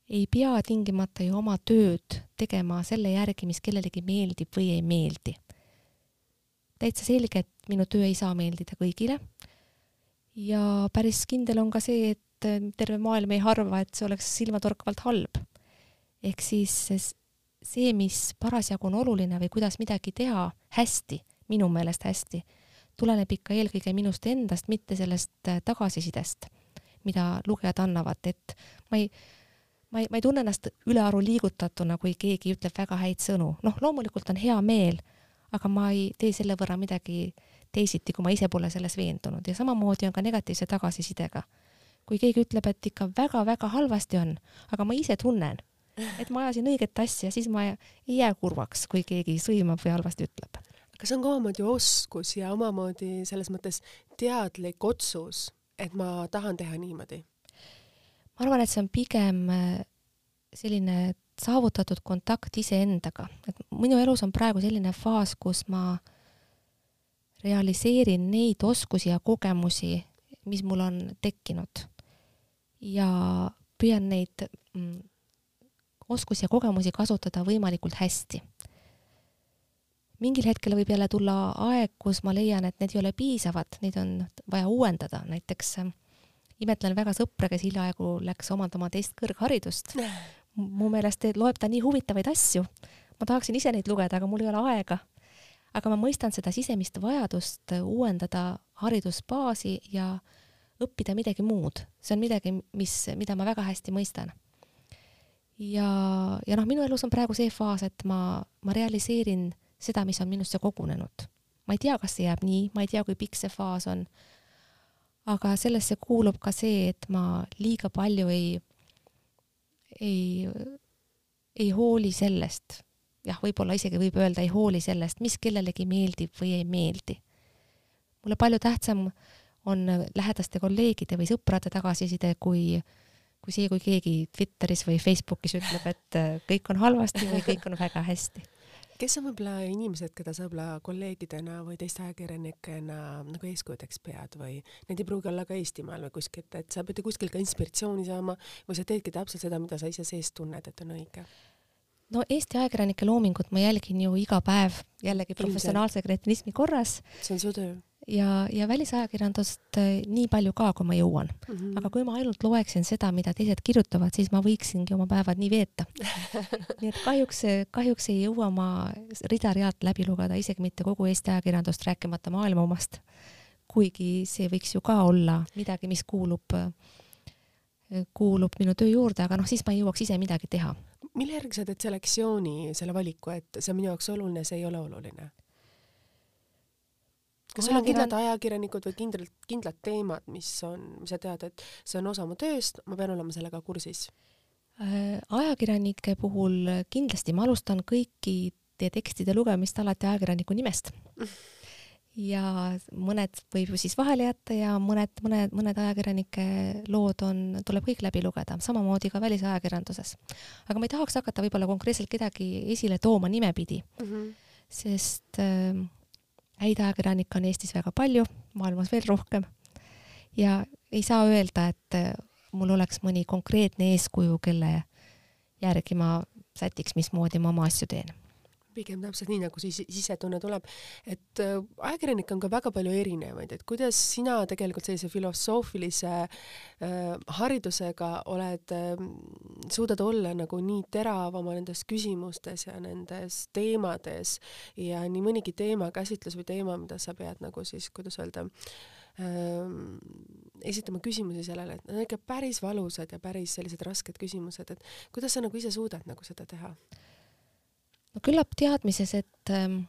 ei pea tingimata ju oma tööd tegema selle järgi, mis kellelegi meeldib või ei meeldi. täitsa selge, et minu töö ei saa meeldida kõigile. ja päris kindel on ka see, et äh, terve maailm ei arva, et see oleks silmatorkavalt halb. Ehk siis see, mis parasjagu on oluline või kuidas midagi teha hästi, minu meelest hästi, tuleneb ikka eelkõige minust endast, mitte sellest äh, tagasisidest, mida lugejad annavad, et ma ei, ma ei, ma ei tunne ennast ülearu liigutatuna, kui keegi ütleb väga häid sõnu. noh, loomulikult on hea meel, aga ma ei tee selle võrra midagi teisiti, kui ma ise pole selles veendunud ja samamoodi on ka negatiivse tagasisidega. kui keegi ütleb, et ikka väga-väga halvasti on, aga ma ise tunnen, et ma ajasin õiget asja, siis ma ei jää kurvaks, kui keegi sõimab või halvasti ütleb. aga see on ka omamoodi oskus ja omamoodi selles mõttes teadlik otsus, et ma tahan teha niimoodi. ma arvan, et see on pigem äh, selline saavutatud kontakt iseendaga, et minu elus on praegu selline faas, kus ma realiseerin neid oskusi ja kogemusi, mis mul on tekkinud ja püüan neid mm, oskusi ja kogemusi kasutada võimalikult hästi. mingil hetkel võib jälle tulla aeg, kus ma leian, et need ei ole piisavad, neid on vaja uuendada, näiteks äh, imetlen väga sõpra, kes hiljaaegu läks omandama teist kõrgharidust. mu meelest loeb ta nii huvitavaid asju. ma tahaksin ise neid lugeda, aga mul ei ole aega. aga ma mõistan seda sisemist vajadust uuendada haridusbaasi ja õppida midagi muud. see on midagi, mis, mida ma väga hästi mõistan. Ja, ja noh, minu elus on praegu see faas, et ma, ma realiseerin seda, mis on minusse kogunenud. ma ei tea, kas see jääb nii, ma ei tea, kui pikk see faas on aga sellesse kuulub ka see, et ma liiga palju ei, ei, ei hooli sellest, jah, võib-olla isegi võib öelda, ei hooli sellest, mis kellelegi meeldib või ei meeldi. mulle palju tähtsam on lähedaste kolleegide või sõprade tagasiside, kui, kui see, kui keegi Twitteris või Facebookis ütleb, et kõik on halvasti või kõik on väga hästi. Kes on võib-olla inimesed, keda sa võib-olla kolleegidena või teiste ajakirjanikena nagu eeskujudeks pead või need ei pruugi olla ka Eestimaal või kuskilt, et sa pead ju kuskilt ka inspiratsiooni saama või sa teedki täpselt seda, mida sa ise sees tunned, et on õige? no Eesti ajakirjanike loomingut ma jälgin ju iga päev jällegi professionaalse kretinismi korras. See on su töö ja, ja välisajakirjandust eh, nii palju ka, kui ma jõuan. mm. -hmm. aga kui ma ainult loeksin seda, mida teised kirjutavad, siis ma võiksingi oma päevad nii veeta. [laughs] nii et kahjuks, kahjuks ei jõua ma rida-realt läbi lugeda isegi mitte kogu Eesti ajakirjandust, rääkimata maailma omast. kuigi see võiks ju ka olla midagi, mis kuulub, kuulub minu töö juurde, aga noh, siis ma ei jõuaks ise midagi teha. mille järgi sa teed selektsiooni, selle valiku, et see on minu jaoks oluline, see ei ole oluline? Kas sul on kindlad ajakirjanikud või kindlad, kindlad teemad, mis on, mis sa tead, et see on osa mu tööst, ma pean olema sellega kursis? Äh, ajakirjanike puhul kindlasti ma alustan kõikide tekstide lugemist alati ajakirjaniku nimest. [laughs] ja mõned võib ju siis vahele jätta ja mõned, mõned, mõned ajakirjanike lood on, tuleb kõik läbi lugeda, samamoodi ka välisajakirjanduses. aga ma ei tahaks hakata võib-olla konkreetselt kedagi esile tooma nimepidi mm, -hmm. sest äh, häid ajakirjanikke on Eestis väga palju, maailmas veel rohkem. ja ei saa öelda, et äh, mul oleks mõni konkreetne eeskuju, kelle järgi ma sätiks, mismoodi ma oma asju teen. Pigem täpselt nii, nagu siis sisetunne tuleb, et äh, ajakirjanikke on ka väga palju erinevaid, et kuidas sina tegelikult sellise filosoofilise äh, haridusega oled äh,, suudad olla nagu nii terav oma nendes küsimustes ja nendes teemades ja nii mõnigi teemakäsitlus või teema, mida sa pead nagu siis, kuidas öelda ähm, esitama küsimusi sellele, et need on ikka päris valusad ja päris sellised rasked küsimused, et kuidas sa nagu ise suudad nagu seda teha? Küllap teadmises, et, ähm,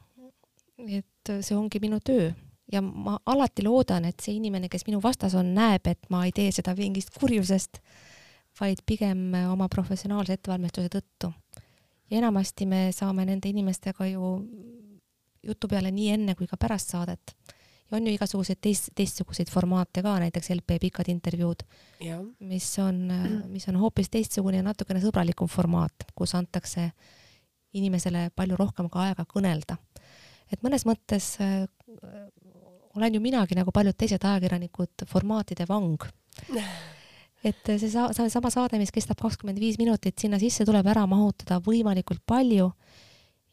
et see ongi minu töö ja ma alati loodan, et see inimene, kes minu vastas on, näeb, et ma ei tee seda mingist kurjusest, vaid pigem oma professionaalse ettevalmistuse tõttu. ja enamasti me saame nende inimestega ju jutu peale nii enne kui ka pärast saadet. ja on ju igasuguseid teist, teistsuguseid formaate ka, näiteks LP pikad intervjuud, mis on, [clears throat] mis on hoopis teistsugune ja natukene sõbralikum formaat, kus antakse inimesele palju rohkem ka aega kõnelda. et mõnes mõttes äh, olen ju minagi nagu paljud teised ajakirjanikud formaatide vang. [laughs] et see sa-, seesama saade, mis kestab kakskümmend viis minutit, sinna sisse tuleb ära mahutada võimalikult palju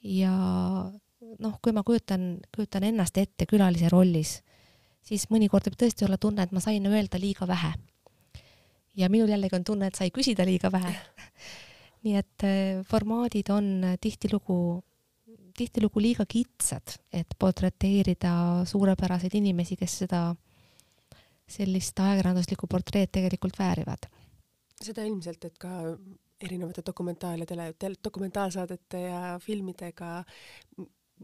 ja noh, kui ma kujutan, kujutan ennast ette külalise rollis, siis mõnikord võib tõesti olla tunne, et ma sain öelda liiga vähe. ja minul jällegi on tunne, et sai küsida liiga vähe [laughs] nii et äh, formaadid on tihtilugu, tihtilugu liiga kitsad, et portreteerida suurepäraseid inimesi, kes seda, sellist ajakirjanduslikku portreed tegelikult väärivad. seda ilmselt, et ka erinevate dokumentaal- ja tele, dokumentaalsaadete ja filmidega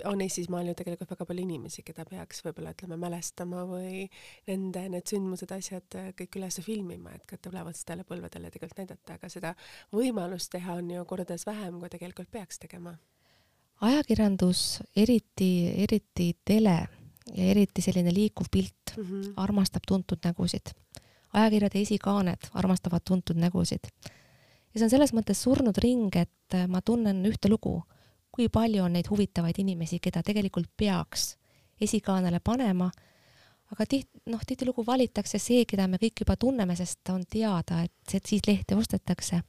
on Eestismaal ju tegelikult väga palju inimesi, keda peaks võib-olla ütleme mälestama või nende need sündmused, asjad kõik üles filmima, et ka tulevastele põlvedele tegelikult näidata, aga seda võimalust teha on ju kordades vähem, kui tegelikult peaks tegema. ajakirjandus, eriti, eriti tele ja eriti selline liikuv pilt mm -hmm. armastab tuntud nägusid. ajakirjade esikaaned armastavad tuntud nägusid. ja see on selles mõttes surnud ring, et ma tunnen ühte lugu kui palju on neid huvitavaid inimesi, keda tegelikult peaks esikaanele panema, aga tiht-, noh, tihtilugu valitakse see, keda me kõik juba tunneme, sest on teada, et siis lehte ostetakse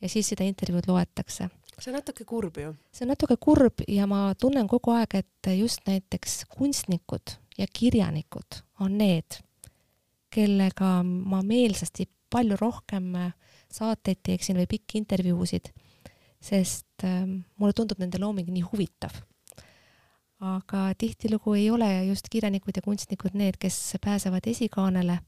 ja siis seda intervjuud loetakse. see on natuke kurb ju. see on natuke kurb ja ma tunnen kogu aeg, et just näiteks kunstnikud ja kirjanikud on need, kellega ma meelsasti palju rohkem saateid teeksin või pikki intervjuusid sest äh, mulle tundub nende looming nii huvitav. aga tihtilugu ei ole just kirjanikud ja kunstnikud need, kes pääsevad esikaanele.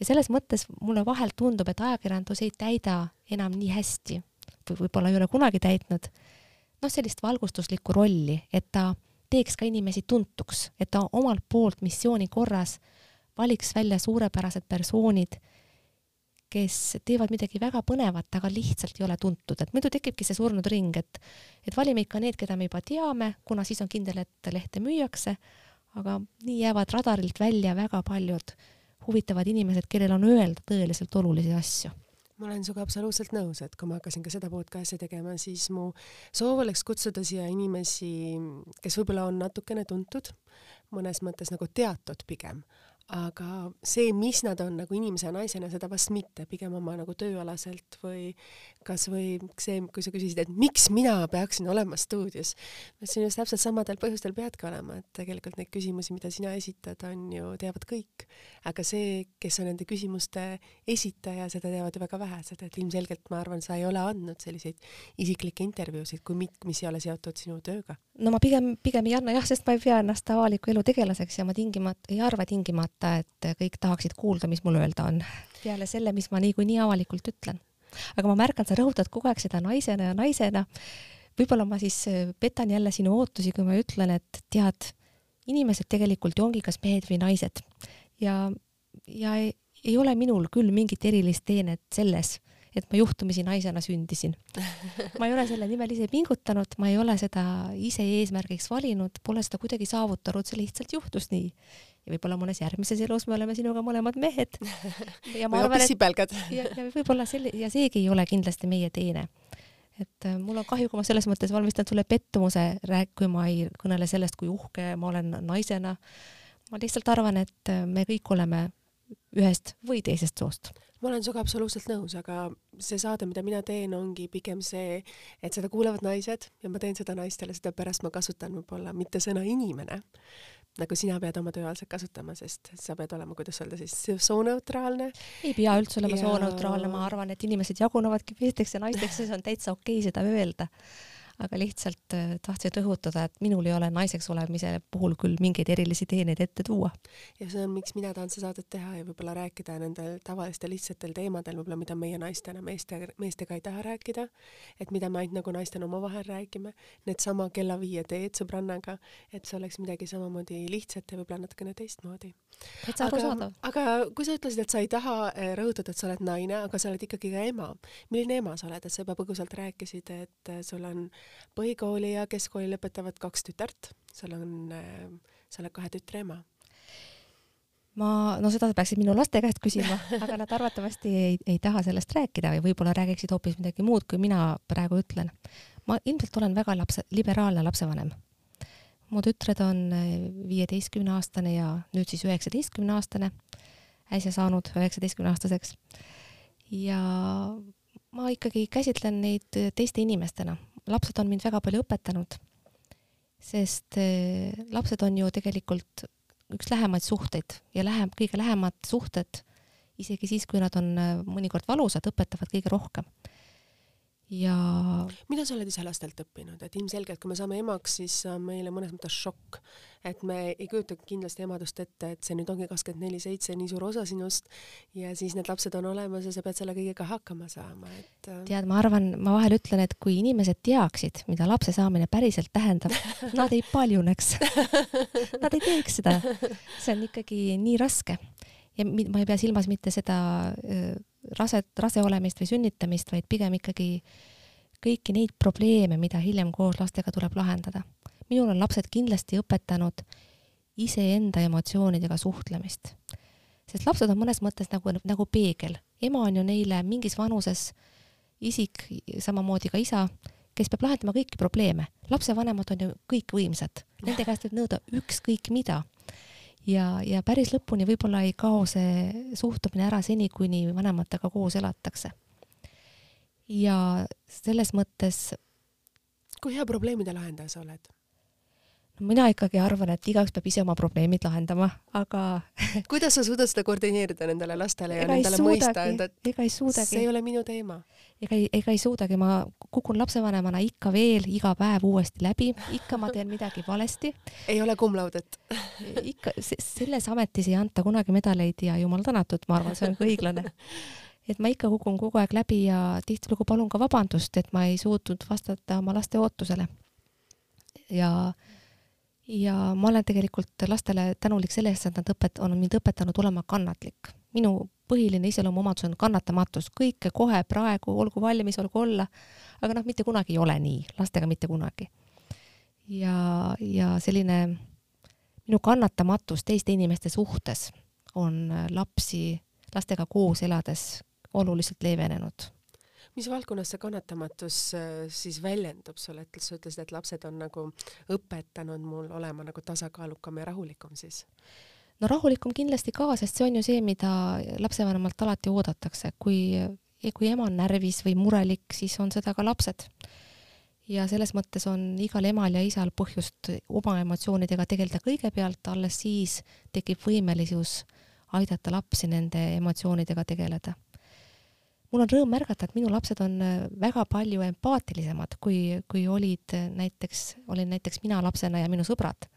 ja selles mõttes mulle vahel tundub, et ajakirjandus ei täida enam nii hästi või võib-olla ei ole kunagi täitnud noh, sellist valgustuslikku rolli, et ta teeks ka inimesi tuntuks, et ta omalt poolt missiooni korras valiks välja suurepärased persoonid kes teevad midagi väga põnevat, aga lihtsalt ei ole tuntud, et muidu tekibki see surnud ring, et et valime ikka need, keda me juba teame, kuna siis on kindel, et lehte müüakse, aga nii jäävad radarilt välja väga paljud huvitavad inimesed, kellel on öelda tõeliselt olulisi asju. Ma olen sinuga absoluutselt nõus, et kui ma hakkasin ka seda podcast'i tegema, siis mu soov oleks kutsuda siia inimesi, kes võib-olla on natukene tuntud, mõnes mõttes nagu teatud pigem, aga see, mis nad on nagu inimese ja naisena, seda vast mitte, pigem oma nagu tööalaselt või kasvõi see, kui sa küsisid, et miks mina peaksin olema stuudios, ma ütlesin just täpselt samadel põhjustel peadki olema, et tegelikult neid küsimusi, mida sina esitad, on ju, teavad kõik. aga see, kes on nende küsimuste esitaja, seda teavad ju väga vähesed, et ilmselgelt ma arvan, sa ei ole andnud selliseid isiklikke intervjuusid, kui mit-, mis ei ole seotud sinu tööga. No ma pigem, pigem ei anna jah, sest ma ei pea ennast avaliku elu tegelaseks ja ma tingimata, ei arva tingimata, et kõik tahaksid kuulda, mis mul öelda on, peale selle, mis ma niikuinii avalikult ütlen. aga ma märkan, sa rõhutad kogu aeg seda naisena ja naisena. võib-olla ma siis äh, petan jälle sinu ootusi, kui ma ütlen, et tead, inimesed tegelikult ju ongi kas mehed või naised ja, ja ei, ei ole minul küll mingit erilist teenet selles et ma juhtumisi naisena sündisin. ma ei ole selle nimel ise pingutanud, ma ei ole seda ise eesmärgiks valinud, pole seda kuidagi saavutanud, see lihtsalt juhtus nii. ja võib-olla mõnes järgmises elus me oleme sinuga mõlemad mehed. ja ma arvan, et ja, ja võib-olla selle ja seegi ei ole kindlasti meie teene et äh, mul on kahju, kui ma selles mõttes valmistan sulle pettumuse, rääk-, kui ma ei kõnele sellest, kui uhke ma olen naisena. ma lihtsalt arvan, et äh, me kõik oleme ühest või teisest soost ma olen sinuga absoluutselt nõus, aga see saade, mida mina teen, ongi pigem see, et seda kuulavad naised ja ma teen seda naistele, sedapärast ma kasutan võib-olla mitte sõna inimene, nagu sina pead oma tööalaselt kasutama, sest sa pead olema, kuidas öelda siis, sooneutraalne. ei pea üldse olema ja... sooneutraalne, ma arvan, et inimesed jagunevadki meesteks ja naisteks see on täitsa okei okay seda öelda. Aga lihtsalt äh, tahtsin rõhutada, et minul ei ole naiseks olemise puhul küll mingeid erilisi teeneid ette tuua. ja see on, miks mina tahan seda saadet teha ja võib-olla rääkida nendel tavalistel lihtsatel teemadel, võib-olla mida meie naistena meeste, meestega ei taha rääkida, et mida me ainult nagu naistena omavahel räägime, needsama kella viie teed sõbrannaga, et see oleks midagi samamoodi lihtsat ja võib-olla natukene teistmoodi. täitsa arusaadav. aga kui sa ütlesid, et sa ei taha eh, rõhutada, et sa oled naine, aga sa oled ikkagi ka ema, milline ema sa oled, et sa juba põgusalt rääkisid, et eh, sul on põhikooli ja keskkooli lõpetavad kaks tütart, sul on, äh, sa oled kahe tütre ema ma, no seda peaksid minu laste käest küsima, [laughs] aga nad arvatavasti ei, ei taha sellest rääkida või võib-olla räägiksid hoopis midagi muud, kui mina praegu ütlen. ma ilmselt olen väga lapse, liberaalne lapsevanem. mu tütred on äh, viieteistkümneaastane ja nüüd siis üheksateistkümneaastane, äsja saanud üheksateistkümneaastaseks. ja ma ikkagi käsitlen neid teiste inimestena, lapsed on mind väga palju õpetanud, sest eh, lapsed on ju tegelikult üks lähemaid suhteid ja lähem, kõige lähemad suhted, isegi siis, kui nad on eh, mõnikord valusad, õpetavad kõige rohkem ja mida sa oled ise lastelt õppinud, et ilmselgelt, kui me saame emaks, siis on meile mõnes mõttes šokk, et me ei kujuta kindlasti emadust ette, et see nüüd ongi kakskümmend neli seitse nii suur osa sinust ja siis need lapsed on olemas ja sa pead selle kõigega hakkama saama, et äh, tead, ma arvan, ma vahel ütlen, et kui inimesed teaksid, mida lapse saamine päriselt tähendab, [laughs] nad ei paljuneks. Nad ei teeks seda. see on ikkagi nii raske. Ja ma ei pea silmas mitte seda äh, raset, rase olemist või sünnitamist, vaid pigem ikkagi kõiki neid probleeme, mida hiljem koos lastega tuleb lahendada. minul on lapsed kindlasti õpetanud iseenda emotsioonidega suhtlemist. sest lapsed on mõnes mõttes nagu, nagu peegel. ema on ju neile mingis vanuses isik, samamoodi ka isa, kes peab lahendama kõiki probleeme. lapsevanemad on ju kõikvõimsad, nende käest võib nõuda ükskõik mida ja, ja päris lõpuni võib-olla ei kao see suhtumine ära seni, kuni vanematega koos elatakse. ja selles mõttes. kui hea probleemide lahendaja sa oled? Mina ikkagi arvan, et igaüks peab ise oma probleemid lahendama, aga [laughs] kuidas sa suudad seda koordineerida nendele lastele ja ega nendele mõista et suudagi. see ei ole minu teema. ega ei, ega ei suudagi, ma kukun lapsevanemana ikka veel iga päev uuesti läbi, ikka ma teen midagi valesti. [laughs] ei ole kumlaudet [laughs] ikka, selles ametis ei anta kunagi medaleid ja jumal tänatud, ma arvan, see on ka õiglane et ma ikka kukun kogu aeg läbi ja tihtilugu palun ka vabandust, et ma ei suutnud vastata oma laste ootusele. ja ja ma olen tegelikult lastele tänulik selle eest, et nad õpet-, on mind õpetanud olema kannatlik. minu põhiline iseloomuomadus on kannatamatus, kõike kohe praegu, olgu valmis, olgu olla, aga noh, mitte kunagi ei ole nii, lastega mitte kunagi. ja, ja selline minu kannatamatus teiste inimeste suhtes on lapsi, lastega koos elades oluliselt leevenenud mis valdkonnas see kannatamatus äh, siis väljendub sulle, et sa ütlesid, et lapsed on nagu õpetanud mul olema nagu tasakaalukam ja rahulikum siis? no rahulikum kindlasti ka, sest see on ju see, mida lapsevanemalt alati oodatakse, kui, kui ema on närvis või murelik, siis on seda ka lapsed. ja selles mõttes on igal emal ja isal põhjust oma emotsioonidega tegeleda kõigepealt, alles siis tekib võimelisus aidata lapsi nende emotsioonidega tegeleda mul on rõõm märgata, et minu lapsed on äh, väga palju empaatilisemad, kui, kui olid äh, näiteks, olin näiteks mina lapsena ja minu sõbrad.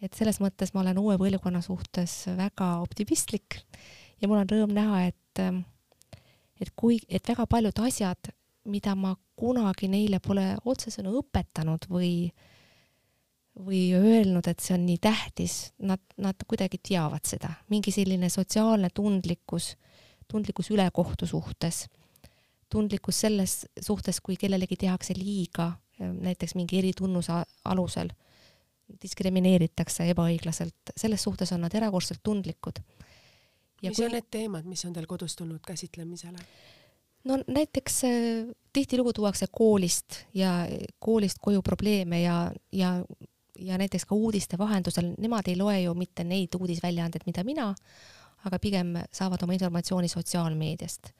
et selles mõttes ma olen uue põlvkonna suhtes väga optimistlik ja mul on rõõm näha, et, ähm, et kui, et väga paljud asjad, mida ma kunagi neile pole otsesõnu õpetanud või, või öelnud, et see on nii tähtis, nad, nad kuidagi teavad seda, mingi selline sotsiaalne tundlikkus tundlikkus ülekohtu suhtes, tundlikkus selles suhtes, kui kellelegi tehakse liiga, näiteks mingi eritunnuse alusel, diskrimineeritakse ebaõiglaselt, selles suhtes on nad erakordselt tundlikud. mis kui... on need teemad, mis on teil kodus tulnud käsitlemisele? no näiteks äh, tihtilugu tuuakse koolist ja koolist koju probleeme ja, ja, ja näiteks ka uudiste vahendusel, nemad ei loe ju mitte neid uudisväljaandeid, mida mina, aga pigem saavad oma informatsiooni sotsiaalmeediast.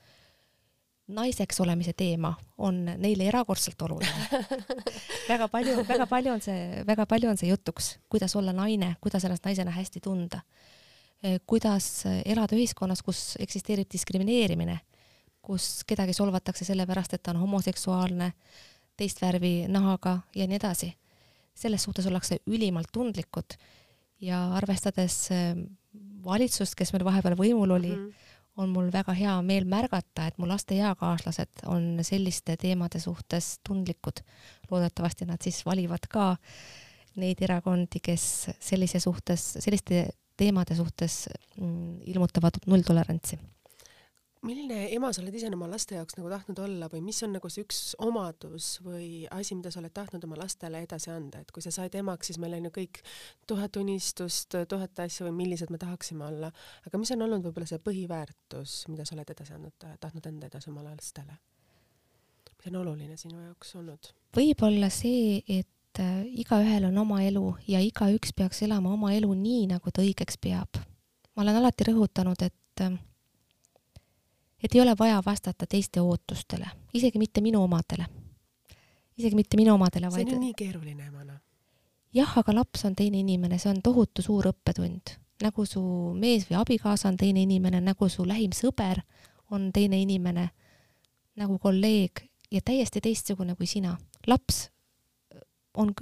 naiseks olemise teema on neile erakordselt oluline [laughs] väga palju, väga palju on see, väga palju on see jutuks, kuidas olla naine, kuidas ennast naisena hästi tunda. Kuidas elada ühiskonnas, kus eksisteerib diskrimineerimine, kus kedagi solvatakse sellepärast, et ta on homoseksuaalne, teist värvi nahaga ja nii edasi. selles suhtes ollakse ülimalt tundlikud ja arvestades valitsust, kes meil vahepeal võimul oli mm, -hmm. on mul väga hea meel märgata, et mu laste eakaaslased on selliste teemade suhtes tundlikud. loodetavasti nad siis valivad ka neid erakondi, kes sellise suhtes, selliste teemade suhtes mm, ilmutavad nulltolerantsi milline ema sa oled ise oma laste jaoks nagu tahtnud olla või mis on nagu see üks omadus või asi, mida sa oled tahtnud oma lastele edasi anda, et kui sa said emaks, siis meil on ju kõik tuhat unistust, tuhat asja või millised me tahaksime olla, aga mis on olnud võib-olla see põhiväärtus, mida sa oled edasi andnud, tahtnud anda edasi oma lastele? mis on oluline sinu jaoks olnud? võib-olla see, et äh, igaühel on oma elu ja igaüks peaks elama oma elu nii, nagu ta õigeks peab. ma olen alati rõhutanud, et äh, et ei ole vaja vastata teiste ootustele, isegi mitte minu omadele. isegi mitte minu omadele, vaid. see on nii keeruline emana. jah, aga laps on teine inimene, see on tohutu suur õppetund. nagu su mees või abikaasa on teine inimene, nagu su lähim sõber on teine inimene, nagu kolleeg ja täiesti teistsugune kui sina. laps on,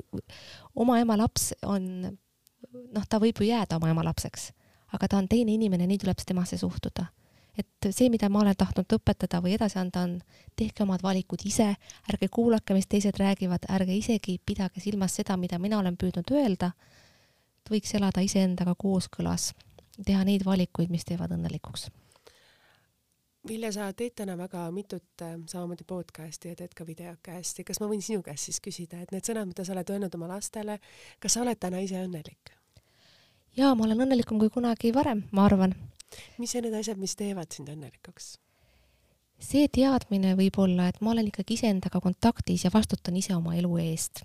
oma ema laps on, noh, ta võib ju jääda oma ema lapseks, aga ta on teine inimene, nii tuleb temasse suhtuda et see, mida ma olen tahtnud õpetada või edasi anda, on tehke omad valikud ise, ärge kuulake, mis teised räägivad, ärge isegi pidage silmas seda, mida mina olen püüdnud öelda. võiks elada iseendaga kooskõlas, teha neid valikuid, mis teevad õnnelikuks. Vilja, sa teed täna väga mitut äh, samamoodi podcast'i ja teed ka videokasti. kas ma võin sinu käest siis küsida, et need sõnad, mida sa oled öelnud oma lastele, kas sa oled täna ise õnnelik? jaa, ma olen õnnelikum kui kunagi varem, ma arvan mis on need asjad, mis teevad sind õnnelikuks? see teadmine võib olla, et ma olen ikkagi iseendaga kontaktis ja vastutan ise oma elu eest.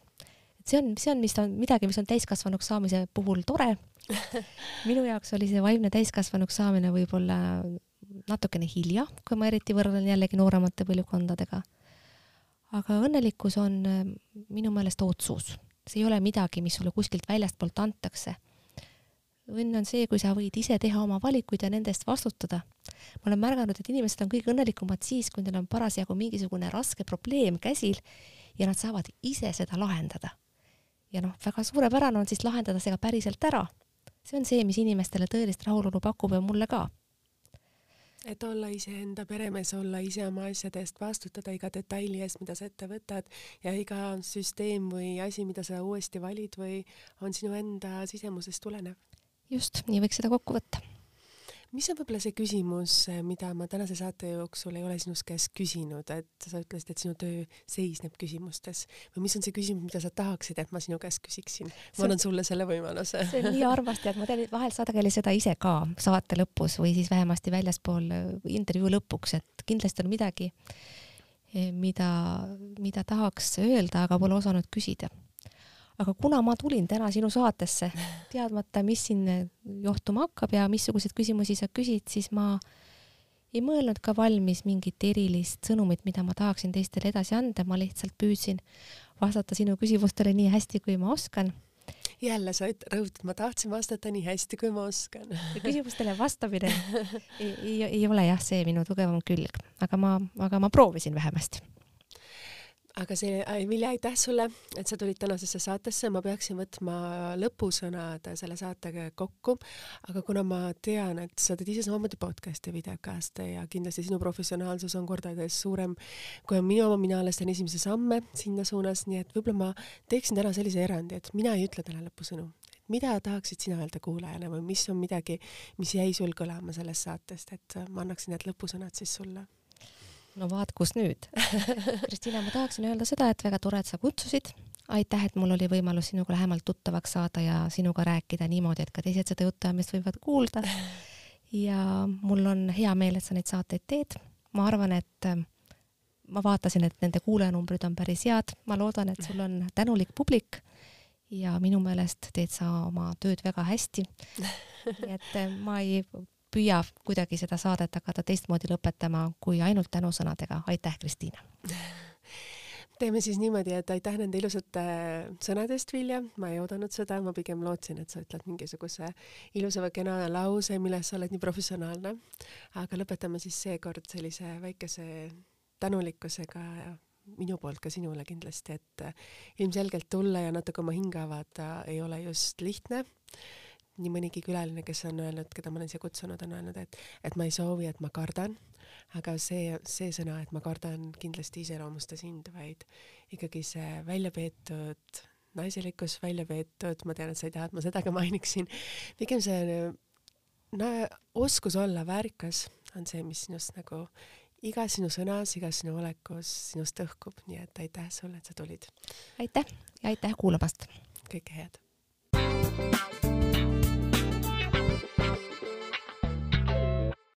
et see on, see on, mis on midagi, mis on täiskasvanuks saamise puhul tore. [laughs] minu jaoks oli see vaimne täiskasvanuks saamine võib-olla natukene hilja, kui ma eriti võrdlen jällegi nooremate põlvkondadega. aga õnnelikkus on minu meelest otsus, see ei ole midagi, mis sulle kuskilt väljastpoolt antakse õnn on see, kui sa võid ise teha oma valikuid ja nende eest vastutada. ma olen märganud, et inimesed on kõige õnnelikumad siis, kui neil on parasjagu mingisugune raske probleem käsil ja nad saavad ise seda lahendada. ja noh, väga suurepärane on siis lahendada see ka päriselt ära. see on see, mis inimestele tõelist rahulolu pakub ja mulle ka et olla iseenda peremees, olla ise oma asjade eest vastutada iga detaili eest, mida sa ette võtad ja iga süsteem või asi, mida sa uuesti valid või on sinu enda sisemusest tulenev just, nii võiks seda kokku võtta. mis on võib-olla see küsimus, mida ma tänase saate jooksul ei ole sinust käest küsinud, et sa ütlesid, et sinu töö seisneb küsimustes või mis on see küsimus, mida sa tahaksid, et ma sinu käest küsiksin? ma annan sulle selle võimaluse. see on nii armas, tead, ma teen vahel sageli seda ise ka saate lõpus või siis vähemasti väljaspool intervjuu lõpuks, et kindlasti on midagi, eh, mida, mida tahaks öelda, aga pole osanud küsida aga kuna ma tulin täna sinu saatesse, teadmata, mis siin juhtuma hakkab ja missuguseid küsimusi sa küsid, siis ma ei mõelnud ka valmis mingit erilist sõnumit, mida ma tahaksin teistele edasi anda, ma lihtsalt püüdsin vastata sinu küsimustele nii hästi, kui ma oskan. jälle sa rõhutad, ma tahtsin vastata nii hästi, kui ma oskan. Küsimustele vastamine ei, ei, ei ole jah, see minu tugevam külg, aga ma, aga ma proovisin vähemasti aga see, Vilja, aitäh sulle, et sa tulid tänasesse saatesse, ma peaksin võtma lõpusõnad selle saatega kokku, aga kuna ma tean, et sa teed ise samamoodi podcast'e, videocaste ja kindlasti sinu professionaalsus on kordades suurem kui on minu oma, mina alles teen esimesi samme sinna suunas, nii et võib-olla ma teeksin täna sellise erandi, et mina ei ütle täna lõpusõnu. mida tahaksid sina öelda kuulajana või mis on midagi, mis jäi sul kõlama sellest saatest, et ma annaksin need lõpusõnad siis sulle no vaat kus nüüd [laughs] Kristiina, ma tahaksin öelda seda, et väga tore, et sa kutsusid. aitäh, et mul oli võimalus sinuga lähemalt tuttavaks saada ja sinuga rääkida niimoodi, et ka teised seda jutuajamist võivad kuulda. [laughs] ja mul on hea meel, et sa neid saateid teed. ma arvan, et äh, ma vaatasin, et nende kuulajanumbrid on päris head, ma loodan, et sul on tänulik publik ja minu meelest teed sa oma tööd väga hästi. [laughs] nii et äh, ma ei püüa kuidagi seda saadet hakata teistmoodi lõpetama kui ainult tänusõnadega. aitäh, Kristiina! teeme siis niimoodi, et aitäh nende ilusate sõnade eest, Vilja, ma ei oodanud seda, ma pigem lootsin, et sa ütled mingisuguse ilusa või kena lause, milles sa oled nii professionaalne. aga lõpetame siis seekord sellise väikese tänulikkusega minu poolt ka sinule kindlasti, et äh, ilmselgelt tulla ja natuke oma hinge avada ei ole just lihtne. Nii mõnigi külaline, kes on öelnud, keda ma olen siia kutsunud, on öelnud, et, et ma ei soovi, et ma kardan, aga see, see sõna, et ma kardan, kindlasti iseloomusta sind, vaid ikkagi see välja peetud naiselikkus, välja peetud, ma tean, et sa ei taha, et ma seda ka mainiksin, pigem see no oskus olla väärikas on see, mis sinust nagu igas sinu sõnas, igas sinu olekus sinust õhkub, nii et aitäh sulle, et sa tulid. aitäh ja aitäh kuulamast. kõike head.